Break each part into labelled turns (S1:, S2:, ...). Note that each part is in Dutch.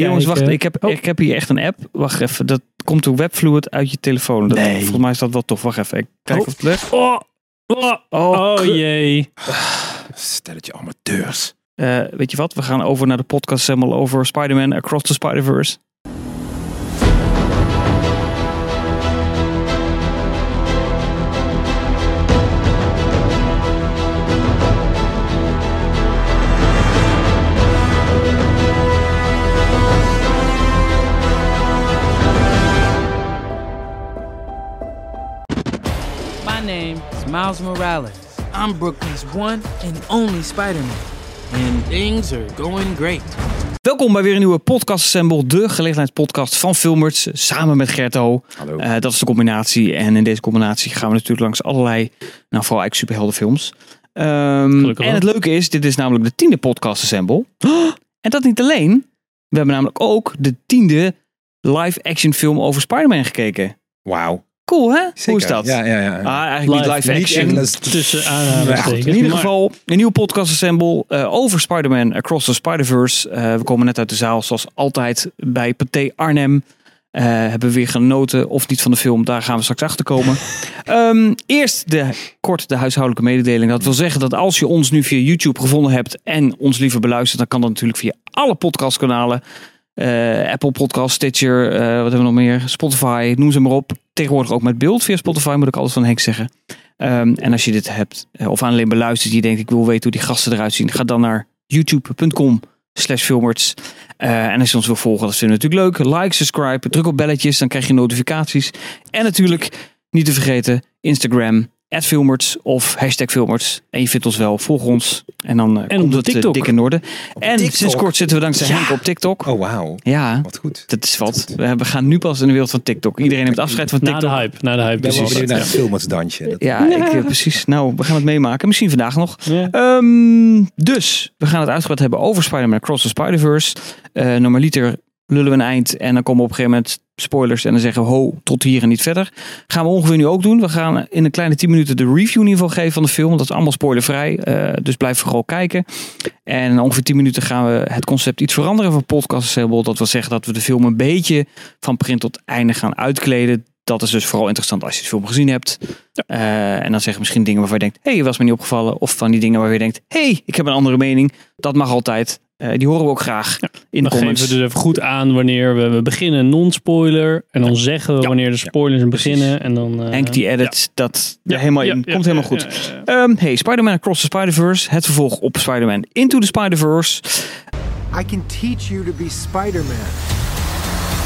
S1: Jongens, wacht. Ik heb,
S2: Oh.
S1: ik heb hier echt een app. Wacht even. Dat komt door webfluid uit je telefoon. Dat,
S3: Nee.
S1: Volgens mij is dat wel tof. Wacht even. Ik kijk
S2: Oh.
S1: of het lukt.
S2: Oh, oh, oh,
S1: kut.
S2: jee.
S3: Stelletje amateurs.
S1: Eh, weet je wat? We gaan over naar de podcast over Spider-Man Across the Spider-Verse.
S4: Miles Morales. I'm Brooklyn's one and only Spider-Man. And things are going great.
S1: Welkom bij weer een nieuwe podcast assemble. De gelegenheidspodcast van Filmers. Samen met Gerto.
S3: Hallo.
S1: Eh, dat is de combinatie. En in deze combinatie gaan we natuurlijk langs allerlei, nou vooral eigenlijk superheldenfilms. Ehm,
S2: Gelukkig
S1: en het leuke is, dit is namelijk de tiende podcast assemble. En dat niet alleen. We hebben namelijk ook de tiende live action film over Spider-Man gekeken.
S3: Wauw.
S1: Cool hè?
S3: Zeker.
S1: Hoe is dat?
S3: Ja, ja, ja.
S1: Ah, eigenlijk niet
S2: Live,
S1: live
S3: Niet
S1: action.
S3: Engels.
S2: Tussen aanhalingstekens.
S1: In ieder
S2: Maar-
S1: geval een nieuwe podcast assemble eh, over Spider-Man Across the Spider-Verse. Eh, we komen net uit de zaal zoals altijd bij Pathé Arnhem. Eh, hebben we weer genoten of niet van de film. Daar gaan we straks achter komen. Ehm, eerst de, kort de huishoudelijke mededeling. Dat wil zeggen dat als je ons nu via YouTube gevonden hebt en ons liever beluistert, dan kan dat natuurlijk via alle podcastkanalen. Eh, Apple Podcast, Stitcher, eh, wat hebben we nog meer? Spotify, noem ze maar op. Tegenwoordig ook met beeld via Spotify, moet ik alles van Henk zeggen. Ehm, en als je dit hebt, eh, of alleen beluistert, die denkt ik wil weten hoe die gasten eruit zien, ga dan naar youtube.com slash filmers. Eh, en als je ons wil volgen, dat we natuurlijk leuk. Like, subscribe, druk op belletjes, dan krijg je notificaties. En natuurlijk, niet te vergeten, Instagram, @filmerts of hashtag filmerts. En je vindt ons wel, volg ons. En dan eh,
S2: En
S1: komt
S2: op
S1: het eh,
S2: TikTok.
S1: dik in orde. En
S3: TikTok?
S1: sinds kort zitten we dankzij Henk op TikTok.
S3: Oh, wauw.
S1: Ja,
S3: Wat goed.
S1: dat is wat. We we gaan nu pas in de wereld van TikTok. Iedereen neemt afscheid van
S2: Na
S1: TikTok.
S2: de hype. Na de hype. Precies.
S3: naar het filmersdansje. Dat-
S1: Ja, Ik, eh, precies. Nou, we gaan het meemaken. Misschien vandaag nog.
S2: Ja.
S1: Ehm, dus, we gaan het uitgebreid hebben over Spider-Man Across the Spider-Verse. Eh normaliter lullen we een eind en dan komen op een gegeven moment spoilers en dan zeggen we ho, tot hier en niet verder. Gaan we ongeveer nu ook doen. We gaan in een kleine 10 minuten de review in ieder geval geven van de film. Dat is allemaal spoilervrij, eh, dus blijf vooral kijken. En ongeveer 10 minuten gaan we het concept iets veranderen van Podcast Assemble. Dat wil zeggen dat we de film een beetje van begin tot einde gaan uitkleden. Dat is dus vooral interessant als je de film gezien hebt. Eh, en dan zeggen misschien dingen waarvan je denkt, hé, hey, was me niet opgevallen. Of van die dingen waar je denkt, hé, hey, ik heb een andere mening. Dat mag altijd. Eh, die horen we ook graag in de
S2: Dan geven
S1: comments.
S2: we dus even goed aan wanneer we, we beginnen non-spoiler. En dan zeggen we
S1: Ja.
S2: wanneer de spoilers beginnen. En dan, eh,
S1: Henk die edit, dat er
S2: ja,
S1: helemaal
S2: ja,
S1: in.
S2: ja,
S1: Komt
S2: ja,
S1: helemaal
S2: ja,
S1: goed.
S2: ja, ja.
S1: Ehm, hey, Spider-Man Across the Spider-Verse. Het vervolg op Spider-Man Into the Spider-Verse.
S5: I can teach you to be Spider-Man.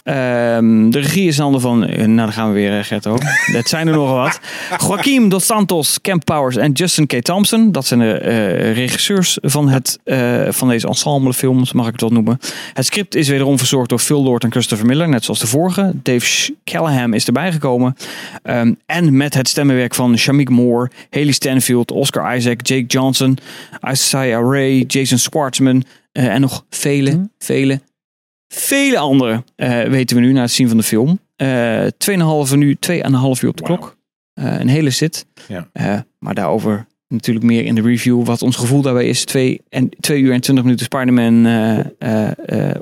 S1: Ehm, de regie is in handen van, eh, nou dan gaan we weer, eh, Gerto. Dat zijn er nogal wat. Joaquim Dos Santos, Camp Powers en Justin K. Thompson. Dat zijn de eh, regisseurs van, het, eh, van deze ensemblefilms, mag ik het wel noemen. Het script is wederom verzorgd door Phil Lord en Christopher Miller, net zoals de vorige. Dave Callahan is erbij gekomen. Ehm, en met het stemmenwerk van Shamik Moore, Haley Stanfield, Oscar Isaac, Jake Johnson, Isaiah Ray, Jason Schwartzman en nog vele, vele, vele anderen eh, weten we nu na het zien van de film. Eh 2,5 uur, 2,5 uur op de klok. Eh, een hele zit.
S3: Ja.
S1: Eh, maar daarover natuurlijk meer in de review. Wat ons gevoel daarbij is. 2 en 2 uur en 20 minuten Spider-Man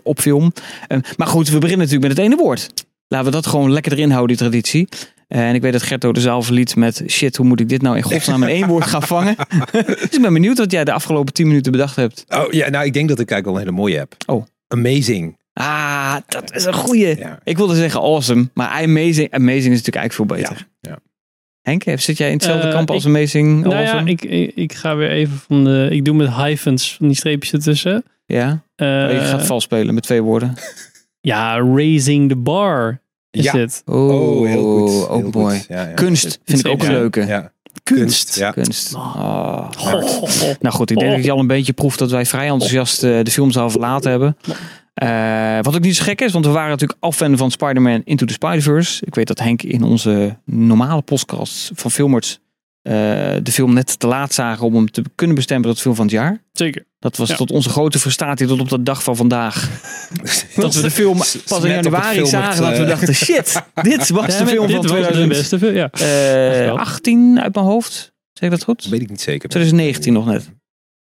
S1: op film. Eh, maar goed, we beginnen natuurlijk met het ene woord. Laten we dat gewoon lekker erin houden, die traditie. En ik weet dat Gerto de zaal verliet met shit, hoe moet ik dit nou in godsnaam in één woord gaan vangen? dus ik ben benieuwd wat jij de afgelopen 10 minuten bedacht hebt.
S3: Oh ja, nou ik denk dat ik eigenlijk wel een hele mooie heb.
S1: Oh.
S3: Amazing.
S1: Ah, dat is een goeie.
S3: Ja.
S1: Ik wilde zeggen awesome, maar amazing, amazing is natuurlijk eigenlijk veel beter.
S3: Ja, ja.
S1: Henk, zit jij in hetzelfde
S2: Eh,
S1: kamp als
S2: ik-
S1: amazing,
S2: Nou ja, ik, ik, ik ga weer even van de... Ik doe met hyphens van die streepjes ertussen.
S1: ja?
S2: Eh,
S1: Oh, je gaat vals spelen met twee woorden.
S2: Ja, raising the bar is
S3: Ja.
S2: dit.
S1: Oh,
S3: heel goed.
S1: ook
S3: heel
S1: mooi.
S3: goed. Ja, ja.
S1: Kunst vind ik ook een
S2: Ja.
S1: leuke.
S3: Ja.
S2: Kunst.
S3: Ja.
S1: Kunst. Ah.
S2: Oh.
S1: Nou goed, ik denk
S2: Oh.
S1: dat je al een beetje proeft dat wij vrij enthousiast eh, de filmzaal verlaten hebben. Eh, wat ook niet zo gek is, want we waren natuurlijk al fan van Spider-Man Into the Spider-Verse. Ik weet dat Henk in onze normale podcast van Filmers eh, de film net te laat zagen om hem te kunnen bestemmen tot film van het jaar.
S2: Zeker.
S1: Dat was
S2: Ja.
S1: tot onze grote frustratie tot op de dag van vandaag. Dat we de film pas in januari zagen. Dat we
S3: eh,
S1: dachten, shit, dit was
S2: Ja,
S1: de film
S2: dit
S1: van
S2: was de
S1: 2000.
S2: beste film, ja.
S1: Eh,
S2: wel.
S1: 18 uit mijn hoofd. Zeg ik dat goed?
S3: Weet ik niet zeker.
S1: 2019 nog net.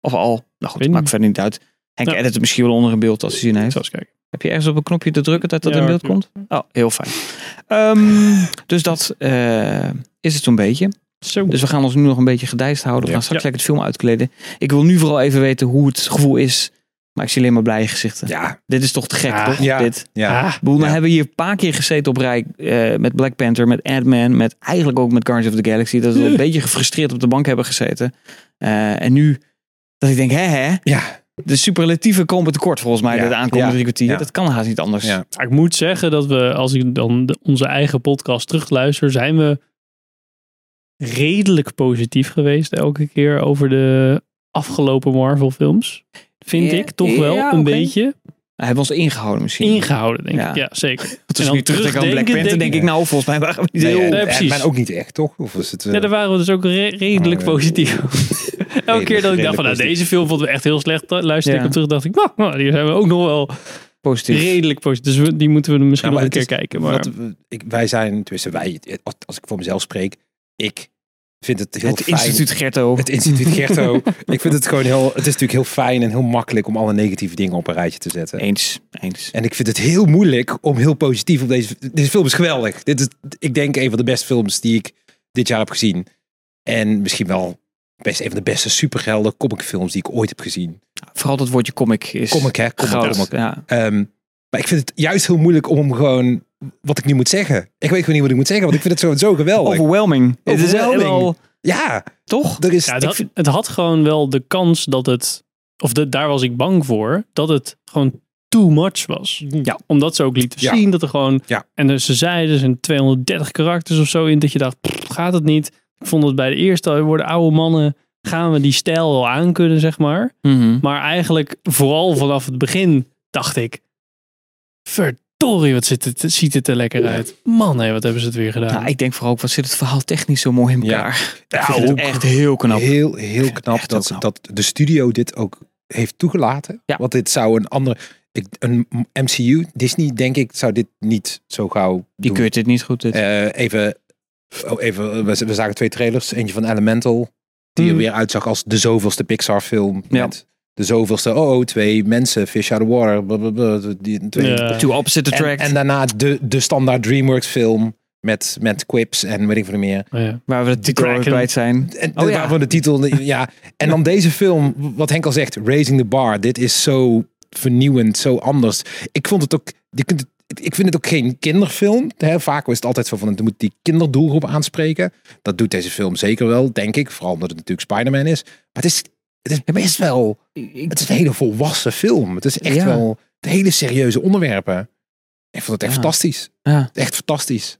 S1: Of al. Nou goed, maakt verder niet uit. Henk
S2: Ja.
S1: edit het misschien wel onder een beeld als hij zin heeft.
S2: Eens kijken.
S1: Heb je ergens op een knopje te drukken dat dat
S2: Ja,
S1: in beeld komt? Oh, heel fijn. Ehm, dus dat eh, is het zo'n beetje.
S2: Zo.
S1: Dus we gaan ons nu nog een beetje gedijst houden. We
S3: Ja.
S1: gaan straks
S2: Ja.
S1: lekker het film uitkleden. Ik wil nu vooral even weten hoe het gevoel is. Maar ik zie alleen maar blije gezichten.
S3: Ja,
S1: Dit is toch te gek,
S2: Ja.
S1: toch?
S3: Ja.
S1: Dit.
S3: ja.
S2: Ah,
S1: nou
S3: Ja.
S1: hebben we hier een paar keer gezeten op rij eh, met Black Panther, met Ant-Man, met eigenlijk ook met Guardians of the Galaxy. Dat we een beetje gefrustreerd op de bank hebben gezeten. Eh, en nu dat ik denk, hè hè,
S3: ja.
S1: De superlatieven komen tekort volgens mij
S3: Ja.
S1: dit aankomende drie kwartier.
S3: Ja.
S1: Dat kan haast niet anders.
S3: Ja.
S2: ik moet zeggen dat we, als ik dan de- onze eigen podcast terugluister, zijn we redelijk positief geweest elke keer over de afgelopen Marvel films. Vind
S1: Ja,
S2: ik toch wel
S1: ja,
S2: een beetje
S1: Hij heeft ons ingehouden misschien.
S2: ingehouden, denk
S1: Ja.
S2: ik. Ja, zeker. En dan
S1: nu terugdenken aan Black Panther, denk,
S2: denk
S1: ik nou, volgens mij waren we niet
S3: Nee,
S1: heel...
S3: eh,
S2: Nee, precies.
S3: Maar ook niet echt, toch? Of was het... eh,
S2: Ja, daar waren we dus ook re- redelijk
S3: Oh,
S2: positief. Elke keer dat ik dacht van, nou, deze film vonden we echt heel slecht. Luister ik hem terug, dacht ik, nou, nou, die zijn we ook nog wel
S1: positief.
S2: redelijk positief. Dus we- die moeten we misschien
S3: Nou,
S2: nog een keer kijken. Maar
S3: Wat, ik, wij zijn, tussen wij, als ik voor mezelf spreek, ik vind het heel
S1: Het
S3: fijn.
S1: instituut Gerto.
S3: Het instituut Gerto. ik vind het gewoon heel, het is natuurlijk heel fijn en heel makkelijk om alle negatieve dingen op een rijtje te zetten.
S1: Eens, eens.
S3: En ik vind het heel moeilijk om heel positief op deze. Deze film is geweldig. Dit is, ik denk, een van de beste films die ik dit jaar heb gezien. En misschien wel best een van de beste superhelden comicfilms die ik ooit heb gezien.
S1: Vooral dat woordje comic is
S3: Comic, hè? Comic.
S1: Ja.
S3: Ehm, maar ik vind het juist heel moeilijk om hem gewoon wat ik nu moet zeggen. Ik weet gewoon niet wat ik moet zeggen, want ik vind het zo, zo geweldig.
S1: Overwhelming. Het is
S3: Overwhelming.
S1: wel,
S3: Ja,
S1: toch?
S3: er is.
S2: ja, dat,
S3: vind-
S2: het had gewoon wel de kans dat het, of de, daar was ik bang voor, dat het gewoon too much was.
S1: Ja.
S2: Omdat ze ook lieten
S3: Ja.
S2: zien dat er gewoon,
S3: Ja.
S2: en dus ze zeiden, er zijn 230 karakters of zo in, dat je dacht, pff, gaat het niet? Ik vond het bij de eerste, we worden oude mannen, gaan we die stijl wel aankunnen, zeg maar.
S1: Mhm.
S2: Maar eigenlijk, vooral vanaf het begin, dacht ik, verdorie, wat zit het, ziet het er lekker uit. Man, hé, wat hebben ze het weer gedaan.
S1: Nou, ik denk vooral ook, wat zit het verhaal technisch zo mooi in elkaar.
S3: Ja,
S1: ik vind het
S3: ook
S1: echt heel knap.
S3: Heel, heel knap, dat,
S1: knap.
S3: dat de studio dit ook heeft toegelaten.
S1: Ja.
S3: Want dit zou een andere. Ik, een MCU, Disney, denk ik, zou dit niet zo gauw.
S1: Die
S3: doen.
S1: keurt dit niet goed. Dit.
S3: Eh, even, oh, even we, we zagen twee trailers. Eentje van Elemental, die er
S2: Hmm.
S3: weer uitzag als de zoveelste Pixar film.
S1: Ja.
S3: Met de zoveelste, oh, oh, twee mensen, fish out of water. blablabla, die, twee.
S1: Two opposite
S3: En,
S1: attract.
S3: en daarna de, de standaard DreamWorks film met, met quips en weet ik veel meer.
S2: Oh ja.
S1: waar we de titel kwijt zijn.
S3: En
S1: Oh ja.
S3: de titel, ja. En dan deze film, wat Henk al zegt, Raising the Bar. Dit is zo vernieuwend, zo anders. Ik vond het ook, je kunt het, ik vind het ook geen kinderfilm. Hè. Vaak is het altijd zo van, het moet die kinderdoelgroep aanspreken. Dat doet deze film zeker wel, denk ik. Vooral omdat het natuurlijk Spider-Man is. Maar het is, het is best wel, het is een hele volwassen film. Het is echt
S1: Ja.
S3: wel de hele serieuze onderwerpen. Ik vond het echt
S1: Ja.
S3: fantastisch.
S1: Ja.
S3: Echt fantastisch.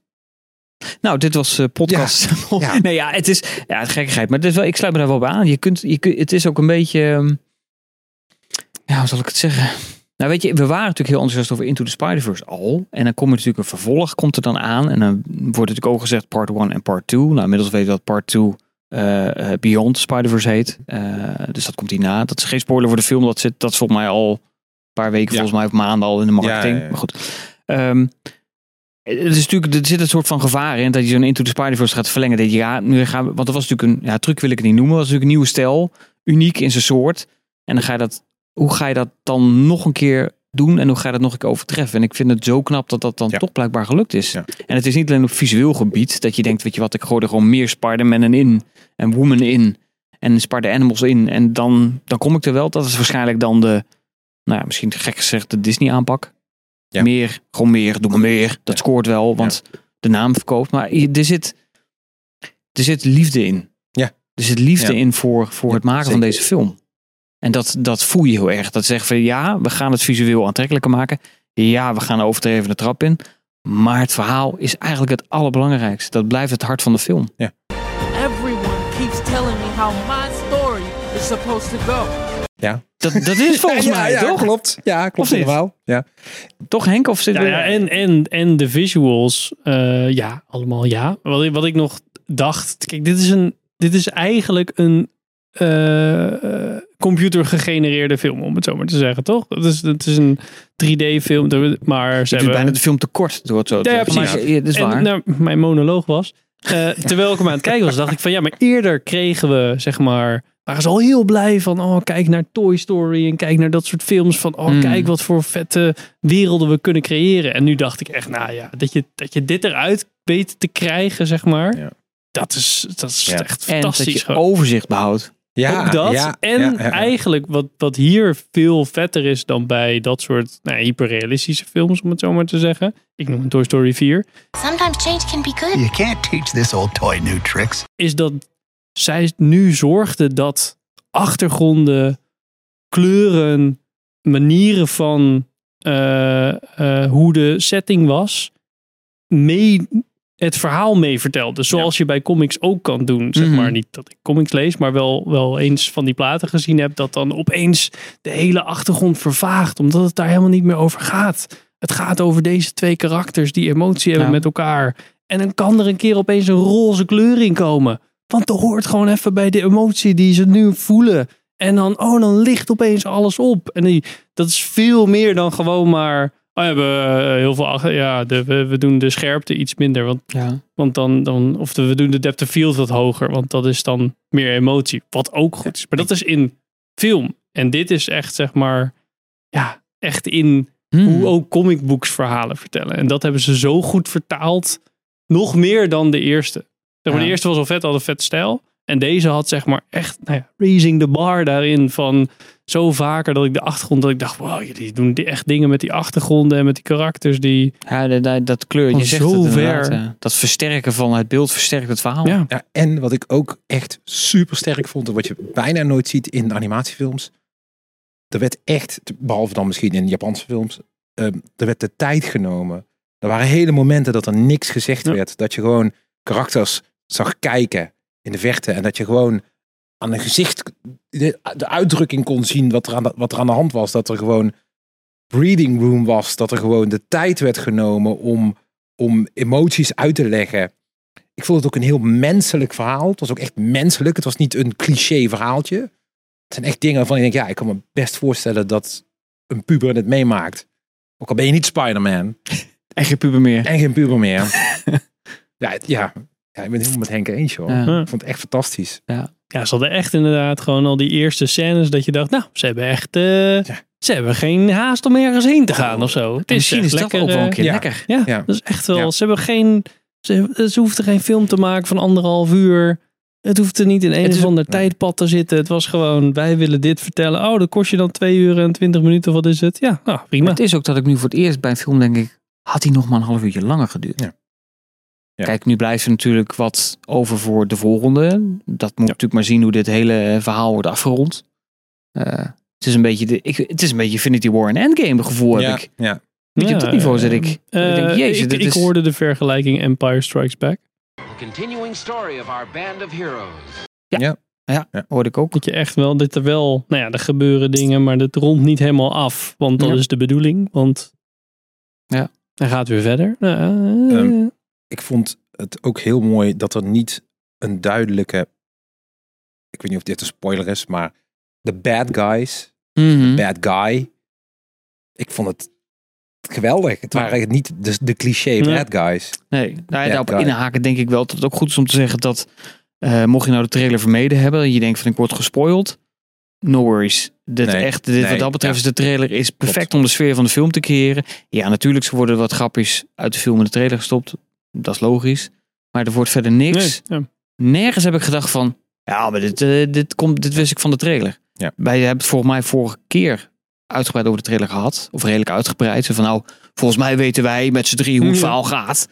S1: Nou, dit was eh, podcast.
S3: Ja.
S1: nee, ja, het is ja, het gekkigheid. Maar het is wel, ik sluit me daar wel bij aan. Je kunt, je kunt, het is ook een beetje. ehm, Ja, hoe zal ik het zeggen? Nou, weet je, we waren natuurlijk heel enthousiast over Into the Spider-Verse al. En dan komt er natuurlijk een vervolg, komt er dan aan. En dan wordt natuurlijk ook gezegd part 1 en part 2. Nou, inmiddels weten we dat part 2 eh, eh, Beyond Spider-Verse heet. Eh, dus dat komt hierna. Dat is geen spoiler voor de film. Dat, zit, dat is volgens mij al een paar weken,
S3: Ja.
S1: volgens mij, of maanden al in de marketing.
S3: Ja, ja, ja.
S1: Maar goed. Ehm, het is natuurlijk, er zit een soort van gevaar in dat je zo'n Into the Spider-Verse gaat verlengen. Dat je, ja, nu gaan we, want dat was natuurlijk een, ja, truc wil ik het niet noemen. Dat was natuurlijk een nieuwe stijl. Uniek in zijn soort. En dan ga je dat, hoe ga je dat dan nog een keer doen en hoe ga je dat nog een keer overtreffen? En ik vind het zo knap dat dat dan
S3: Ja.
S1: toch blijkbaar gelukt is.
S3: Ja.
S1: En het is niet alleen op visueel gebied dat je denkt, weet je wat, ik gooi er gewoon meer Spider-Man in en Woman in en Spider-Animals in. En dan, dan kom ik er wel. Dat is waarschijnlijk dan de, nou ja, misschien gek gezegd, de Disney aanpak.
S3: Ja.
S1: Meer, gewoon meer, doe maar meer. Dat scoort wel, want de naam verkoopt. Maar er zit, er zit liefde in.
S3: Ja.
S1: Er zit liefde in voor, voor het maken van deze film. En dat, dat voel je heel erg. Dat zegt van ja, we gaan het visueel aantrekkelijker maken. Ja, we gaan overdreven de trap in. Maar het verhaal is eigenlijk het allerbelangrijkste. Dat blijft het hart van de film.
S4: Everyone keeps telling me how my story is supposed to go.
S1: Dat, dat is volgens
S3: ja,
S1: mij,
S3: ja,
S1: toch?
S3: klopt. Ja, klopt
S1: Of niet?
S3: helemaal. Ja.
S1: Toch Henk? Of zit
S2: Ja,
S1: we-
S2: ja, en, en, en de visuals, eh, ja, allemaal ja. Wat ik, wat ik nog dacht, kijk, dit is, een, dit is eigenlijk een eh, eh, computergegenereerde film, om het zo maar te zeggen, toch? Het is, het is een 3D-film, maar ze hebben...
S1: bijna de film te kort door het zo te
S2: Ja, ja, precies.
S1: Maar, ja, dat is
S2: en
S1: waar.
S2: nou, mijn monoloog was, eh, terwijl ik hem aan het kijken was, dacht ik van ja, maar eerder kregen we zeg maar waren ze al heel blij van, oh kijk naar Toy Story en kijk naar dat soort films van, oh
S1: Mm.
S2: kijk wat voor vette werelden we kunnen creëren. En nu dacht ik echt, nou ja, dat je, dat je dit eruit weet te krijgen, zeg maar,
S3: Ja.
S2: dat is, dat is
S3: Ja.
S2: echt
S1: En dat
S2: fantastisch.
S1: je
S2: gewoon.
S1: overzicht behoudt.
S3: Ja,
S2: Ook dat.
S3: ja,
S2: en
S3: ja, ja, ja.
S2: eigenlijk wat, wat hier veel vetter is dan bij dat soort nou, hyperrealistische films, om het zo maar te zeggen. Ik noem het Toy Story 4.
S6: Sometimes change can be good.
S7: You can't teach this old toy new tricks.
S2: Is dat zij nu zorgde dat achtergronden, kleuren, manieren van eh, eh, hoe de setting was, mee het verhaal mee vertelde. Zoals je bij comics ook kan doen. Zeg
S1: Mhm.
S2: maar niet dat ik comics lees, maar wel, wel eens van die platen gezien heb. Dat dan opeens de hele achtergrond vervaagt. Omdat het daar helemaal niet meer over gaat. Het gaat over deze twee karakters die emotie hebben
S1: Ja.
S2: met elkaar. En dan kan er een keer opeens een roze kleur in komen. Want er hoort gewoon even bij de emotie die ze nu voelen. En dan, oh, dan ligt opeens alles op. En die, dat is veel meer dan gewoon maar. Oh, we hebben heel veel. ach- Ja, de, we, we doen de scherpte iets minder. Want,
S1: Ja.
S2: want dan, dan. Of de, we doen de depth of field wat hoger. Want dat is dan meer emotie. Wat ook goed is. Maar dat is in film. En dit is echt, zeg maar. Ja, echt in
S1: Hmm.
S2: hoe ook comicbooks verhalen vertellen. En dat hebben ze zo goed vertaald. Nog meer dan de eerste. Zeg maar,
S1: Ja.
S2: De eerste was al vet, had een vet stijl. En deze had zeg maar echt nou ja, raising the bar daarin van zo vaker dat ik de achtergrond dat ik dacht, wow, jullie doen die echt dingen met die achtergronden en met die karakters die,
S1: Ja, dat, dat, dat kleur, je zegt
S2: zo
S1: het inderdaad,
S2: ver.
S1: Dat versterken van het beeld versterkt het verhaal.
S2: ja,
S3: Ja, en wat ik ook echt super sterk vond, en wat je bijna nooit ziet in animatiefilms. Er werd echt, behalve dan misschien in Japanse films, ehm, er werd de tijd genomen. Er waren hele momenten dat er niks gezegd
S2: Ja.
S3: werd. Dat je gewoon karakters zag kijken in de verte. En dat je gewoon aan een gezicht de, de uitdrukking kon zien wat er, aan de, wat er aan de hand was. Dat er gewoon breathing room was. Dat er gewoon de tijd werd genomen om, om emoties uit te leggen. Ik vond het ook een heel menselijk verhaal. Het was ook echt menselijk. Het was niet een cliché verhaaltje. Het zijn echt dingen waarvan ik denk, ja, ik kan me best voorstellen dat een puber het meemaakt. Ook al ben je niet Spider-Man
S1: En geen puber meer.
S3: en geen puber meer. ja, ja, ja, ik ben het helemaal met Henk eens.
S1: Ja.
S3: Ik vond het echt fantastisch.
S2: ja, ze hadden echt inderdaad gewoon al die eerste scènes dat je dacht, nou, ze hebben echt, eh, ze hebben geen haast om ergens heen te gaan of zo. Het is
S1: misschien
S2: echt
S1: is dat
S2: lekker,
S1: ook wel een
S2: eh,
S1: keer
S3: ja.
S1: lekker.
S2: Ja,
S3: Ja.
S2: dat is echt wel.
S3: Ja.
S2: Ze hebben geen. Ze, ze hoefden geen film te maken van anderhalf uur. Het hoefde niet in een
S1: Het
S2: of ander tijdpad te zitten. Het was gewoon, wij willen dit vertellen. Oh, dat kost je dan twee uur en twintig minuten. Wat is het? Ja, nou, prima.
S1: Maar het is ook dat ik nu voor het eerst bij een film denk ik, had hij nog maar een half uurtje langer geduurd.
S3: Ja. Ja.
S1: Kijk, nu blijft er natuurlijk wat over voor de volgende. Dat moet natuurlijk maar zien hoe dit hele verhaal wordt afgerond. Eh, het is een beetje de, ik, het is een beetje Infinity War en Endgame gevoel heb
S3: ja,
S1: ik.
S3: ja.
S1: Beetje op dat niveau zit ik.
S2: eh,
S1: ik denk, jezus,
S2: ik,
S1: dit
S2: ik
S1: is-
S2: hoorde de vergelijking Empire Strikes Back.
S8: The continuing story of our band of heroes.
S1: Ja,
S3: Ja.
S1: hoorde ik ook.
S2: Dat je echt wel, dat er wel, nou ja, er gebeuren dingen, maar dat rondt niet helemaal af. Want dat
S1: Ja.
S2: is de bedoeling. Want
S1: Ja.
S2: hij gaat weer verder. Nou, eh,
S3: Ehm, Ik vond het ook heel mooi dat er niet een duidelijke... Ik weet niet of dit een spoiler is, maar de bad guys,
S1: Mhm.
S3: bad guy. Ik vond het geweldig. Het waren niet de, de cliché bad guys.
S1: Nee, nou, ja, daarop
S3: guy.
S1: inhaken denk ik wel dat het ook goed is om te zeggen dat eh, mocht je nou de trailer vermeden hebben, en je denkt van ik word gespoild, no worries. Dit,
S3: Nee,
S1: echt, dit,
S3: nee,
S1: wat dat betreft
S3: ja.
S1: is de trailer is perfect om de sfeer van de film te creëren. Ja, natuurlijk ze worden wat grapjes uit de film in de trailer gestopt. Dat is logisch. Maar er wordt verder niks.
S2: nee, ja.
S1: Nergens heb ik gedacht van, ja, maar dit, eh, dit, komt, dit wist ik van de trailer.
S3: Ja.
S1: Wij hebben het volgens mij vorige keer uitgebreid over de trailer gehad. Of redelijk uitgebreid. Zo van nou, volgens mij weten wij met z'n drie hoe het
S2: Ja.
S1: verhaal gaat.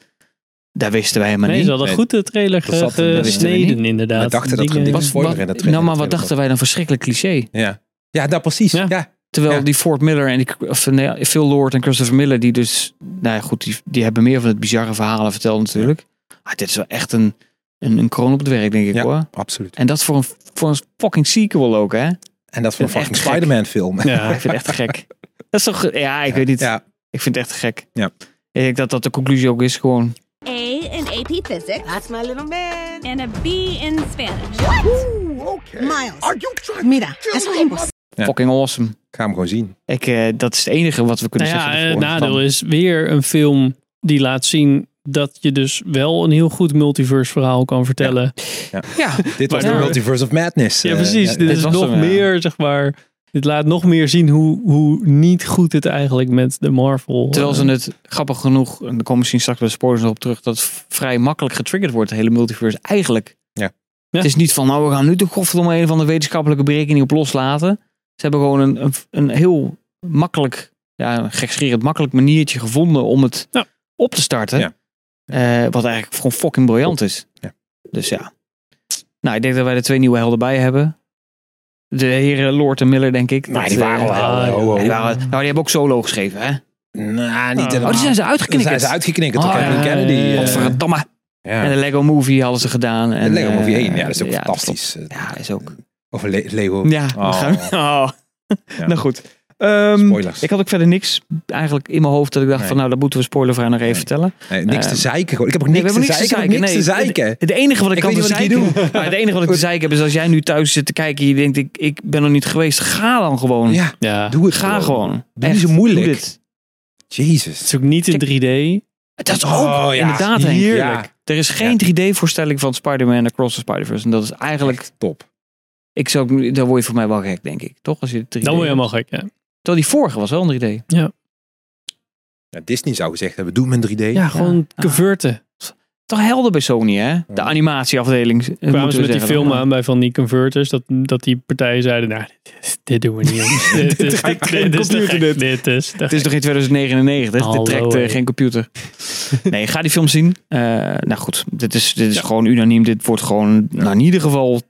S1: Daar wisten wij helemaal
S2: Nee,
S1: niet.
S2: ze hadden
S3: Nee,
S2: goed de trailer
S3: dat
S2: gesneden, inderdaad.
S3: We dachten dat er een spoiler in de trailer-
S1: nou, maar wat dachten wij dan verschrikkelijk cliché.
S3: Ja, ja nou precies.
S2: Ja.
S3: Ja.
S1: Terwijl
S3: Ja.
S1: die Fort Miller en die, of, nee, Phil Lord en Christopher Miller, die dus, nou ja, goed, die, die hebben meer van het bizarre verhalen verteld natuurlijk. Maar dit is wel echt een, een, een kroon op het werk, denk ik
S3: Ja.
S1: hoor.
S3: absoluut.
S1: En dat voor een, voor een fucking sequel ook, hè?
S3: En dat voor een fucking. Spider-Man film.
S2: Ja.
S1: Ik vind het echt gek. Dat is toch, ja, ik weet niet.
S3: Ja,
S1: Ik vind het echt gek.
S3: Ja.
S1: Ik denk dat dat de conclusie ook is gewoon.
S9: A in AP Physics.
S6: That's my little man.
S9: And a B in Spanish.
S6: Miles. Are you trying? Mira.
S3: Ja.
S1: Fucking awesome.
S3: ik ga hem gewoon zien.
S1: Ik, eh, dat is het enige wat we kunnen
S2: Nou ja,
S1: zeggen.
S2: het
S1: ervoor.
S2: nadeel
S1: Van-
S2: is weer een film die laat zien dat je dus wel een heel goed multiverse verhaal kan vertellen.
S1: Ja,
S3: Dit was de Multiverse of Madness.
S2: Ja,
S3: eh,
S2: precies.
S3: ja,
S2: dit is nog
S1: hem, ja.
S2: meer, zeg maar. Dit laat nog meer zien hoe, hoe niet goed het eigenlijk met de Marvel.
S1: Terwijl
S2: eh,
S1: ze het grappig genoeg, en daar komen we misschien straks bij de spoilers nog op terug, dat het vrij makkelijk getriggerd wordt, de hele multiverse. Eigenlijk.
S3: Ja.
S2: Ja.
S1: Het is niet van, nou we gaan nu toch godverdomme een van de wetenschappelijke berekeningen op loslaten. Ze hebben gewoon een, een, een heel makkelijk, ja, gekscherend makkelijk maniertje gevonden om het
S2: Ja.
S1: op te starten.
S3: Ja.
S1: Eh, wat eigenlijk gewoon fucking briljant is.
S3: Ja.
S1: Dus ja. Nou, ik denk dat wij er twee nieuwe helden bij hebben. De heren Lord en Miller, denk ik.
S3: Maar
S1: Dat,
S3: die waren
S1: eh,
S3: wel
S2: ah,
S1: nou, die hebben ook solo geschreven, hè?
S3: Nou, niet
S2: Oh,
S3: helemaal.
S1: Oh, die zijn ze uitgeknikkerd.
S3: zijn ze uitgeknikkerd
S1: Oh,
S2: ja,
S3: Kennedy.
S2: ja,
S3: eh.
S1: En de Lego Movie hadden ze gedaan. En,
S3: De Lego Movie
S1: eh,
S3: 1, ja, dat is ook fantastisch.
S1: Ja, is ook.
S3: Over Le- Lego.
S1: Ja,
S3: Oh.
S1: gaan. Oh.
S3: Ja.
S1: nou goed. Ehm,
S3: Spoilers.
S1: ik had ook verder niks eigenlijk in mijn hoofd dat ik dacht
S3: Nee.
S1: van nou, dat moeten we spoilervrij nog even
S3: Nee.
S1: vertellen.
S3: Nee, niks te
S1: Eh,
S3: zeiken. gewoon. Ik heb ook niks, te, zeiken. Ik niks te zeiken.
S1: Het, enige wat ik,
S3: Ik
S1: kan te
S3: ik
S1: zeiken, maar het enige wat ik te zeiken heb is als jij nu thuis zit te kijken en je denkt ik, ik ben nog niet geweest, ga dan gewoon.
S3: Ja,
S2: ja.
S3: doe het
S1: Ga gewoon.
S3: Doe niet zo moeilijk.
S1: doe dit.
S2: Het
S3: Jezus.
S2: is ook niet in 3D.
S1: Dat is ook
S3: Oh, ja.
S1: inderdaad.
S3: Heerlijk.
S1: Er is geen 3D-voorstelling van Spider-Man Across the Spider-Verse. En dat is eigenlijk,
S3: Top.
S1: Ik zou, ook- daar word je voor mij wel gek, denk ik. Toch? Als je 3D
S2: Dan word je helemaal gek. Ja,
S1: Terwijl die vorige was wel een 3D.
S3: Ja, Disney zou gezegd hebben, doe hem in 3D.
S2: ja gewoon
S1: Ja.
S2: converten.
S1: Toch helder bij Sony, hè? De
S3: Ja.
S1: animatieafdeling. eh,
S2: Kwamen ze
S1: we
S2: met die film aan bij van die converters. Dat, dat die partijen zeiden, nou, dit, dit doen we niet. jongens. dit,
S1: trekt
S2: dit,
S1: geen
S2: dit is te
S1: computer,
S2: gek.
S1: dit.
S2: Dit is
S1: Het is nog in 2099.
S2: Hallo,
S1: dit trekt eh, geen computer. Nee, ga die film zien. Eh, nou goed, dit is, dit is
S2: Ja.
S1: gewoon unaniem. Dit wordt gewoon, nou, in ieder geval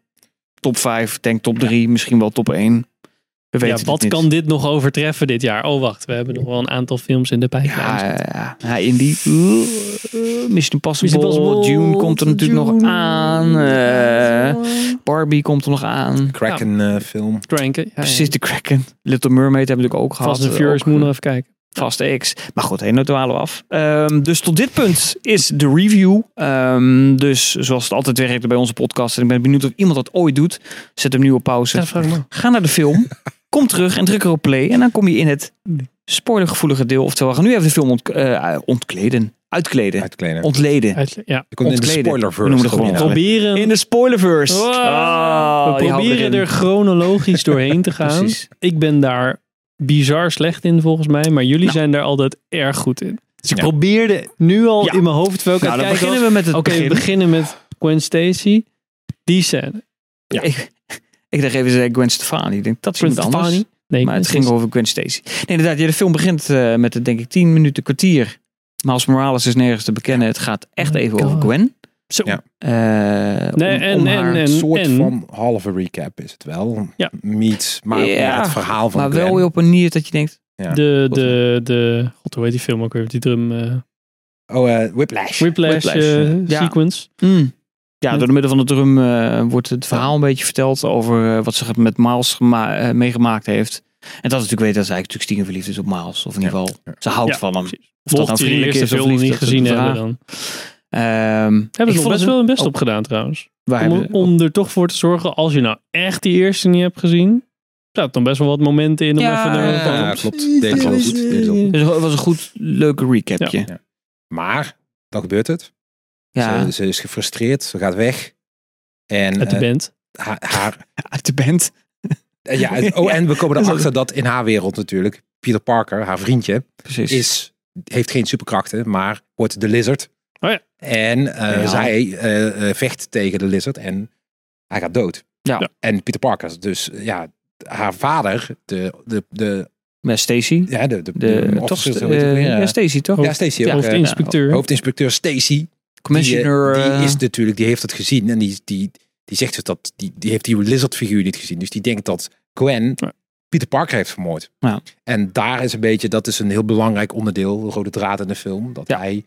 S1: top 5. Denk top 3, misschien wel top 1. We weten
S2: Ja, wat
S1: niet.
S2: kan dit nog overtreffen dit jaar? Oh, wacht. We hebben nog wel een aantal films in de pipeline.
S1: Ja, ja, ja, Indie. Uh, uh, Mission Impossible.
S2: Mission Impossible,
S1: Dune komt er natuurlijk nog aan. Eh, Barbie komt er nog aan.
S3: Kraken eh, film.
S2: Cranken. Ja,
S1: Precies, de Kraken. Little Mermaid hebben we natuurlijk ook gehad.
S2: Fast and Furious
S1: Ook,
S2: moet nog even kijken.
S1: Vaste X. Maar goed, heen, nou dwalen we af. Ehm, dus tot dit punt is de review. Ehm, dus zoals het altijd werkt bij onze podcast. En ik ben benieuwd of iemand dat ooit doet. Zet hem nu op pauze.
S2: Ja.
S1: Ga naar de film. kom terug en druk erop play. En dan kom je in het spoilergevoelige deel. Oftewel, we gaan nu even de film ont, eh, ontkleden. Uitkleden.
S3: Uitkleden.
S1: Ontleden.
S2: Ja.
S3: Je komt in de spoilerverse.
S1: We noemen het gewoon
S3: Ja.
S2: Proberen,
S1: In de spoilerverse.
S2: Wow.
S1: Ah,
S2: we proberen er chronologisch doorheen te gaan.
S1: Precies.
S2: Ik ben daar bizar slecht in volgens mij. Maar jullie
S1: Nou.
S2: zijn daar altijd erg goed in. Dus ik
S3: Ja.
S2: probeerde nu al
S1: Ja.
S2: in mijn hoofd welke
S1: Nou, dan
S2: kijken
S1: beginnen we met het
S2: Oké, we
S1: begin.
S2: beginnen met Gwen Stacy. Die scène.
S1: Ik, ik dacht even Gwen Stefani. Ik denk, dat is
S2: Gwen
S1: iemand anders.
S2: Stefani. Nee,
S1: Maar het ging over Gwen Stacy. Nee, inderdaad. Ja, de film begint eh, met het, denk ik, 10 minuten kwartier. Miles Morales is nergens te bekennen. Het gaat echt
S2: Oh
S1: even
S2: God.
S1: over Gwen.
S2: Zo.
S3: Ja.
S1: Eh,
S2: Nee,
S1: om-
S2: en-
S1: om
S2: en-
S1: haar-
S2: en-
S3: Een soort
S2: en-
S3: van halve recap is het wel.
S2: Ja.
S3: Meets, maar
S1: Ja,
S3: het verhaal van
S1: maar wel weer op een manier dat je denkt...
S3: Ja.
S2: De, de, de, god, hoe heet die film ook weer? Die drum, eh,
S3: Oh, eh, Whiplash.
S2: Whiplash,
S1: Whiplash,
S2: eh,
S1: ja.
S2: sequence.
S1: mm. Ja, door de middel van de drum eh, wordt het verhaal een beetje verteld over eh, wat ze met Miles gema- eh, meegemaakt heeft. En dat is natuurlijk weten dat zij eigenlijk stiekem verliefd is op Miles. Of in ieder geval, ze houdt
S2: Ja,
S1: van hem. Of dat nou vriendelijk
S2: eerste
S1: is of
S2: niet gezien hebben, dan
S1: Ehm,
S2: hebben ze nog best
S1: het
S2: wel hun best op gedaan trouwens.
S1: wij
S2: Om, er toch voor te zorgen, als je nou echt die eerste niet hebt gezien, staat dan best wel wat momenten in om
S1: Ja,
S2: even...
S1: ja,
S3: Ja, klopt. Deed goed. Deed.
S1: Dus het was een goed, leuk recapje. Ja.
S3: Maar, dan gebeurt het. Ze, ze is gefrustreerd. Ze gaat weg. En
S2: Uit de
S3: eh,
S2: band.
S3: haar, haar,
S1: uit de band.
S3: eh, ja, oh, en we komen erachter dat in haar wereld natuurlijk, Peter Parker, haar vriendje,
S1: Precies.
S3: is, heeft geen superkrachten, maar wordt de lizard.
S2: Oh ja.
S3: En eh,
S1: Ja.
S3: zij eh, eh, vecht tegen de lizard en hij gaat dood.
S1: Ja.
S2: Ja.
S3: En Peter Parker, dus ja, haar vader, de, de, de,
S1: Met Stacy.
S3: ja, de, de,
S1: De,
S3: de
S1: toch,
S3: officer,
S1: ja. Stacy toch?
S3: ja, Stacy
S2: Hoofdinspecteur.
S3: hoofdinspecteur Stacy. Die,
S1: Commissioner.
S3: eh, die
S1: eh,
S3: is natuurlijk, die heeft het gezien en die, die, die zegt dus dat, die, die heeft die lizard figuur niet gezien. Dus die denkt dat Gwen
S2: Ja.
S3: Peter Parker heeft vermoord.
S1: Ja.
S3: En daar is een beetje, dat is een heel belangrijk onderdeel, de rode draad in de film, dat
S1: Ja.
S3: hij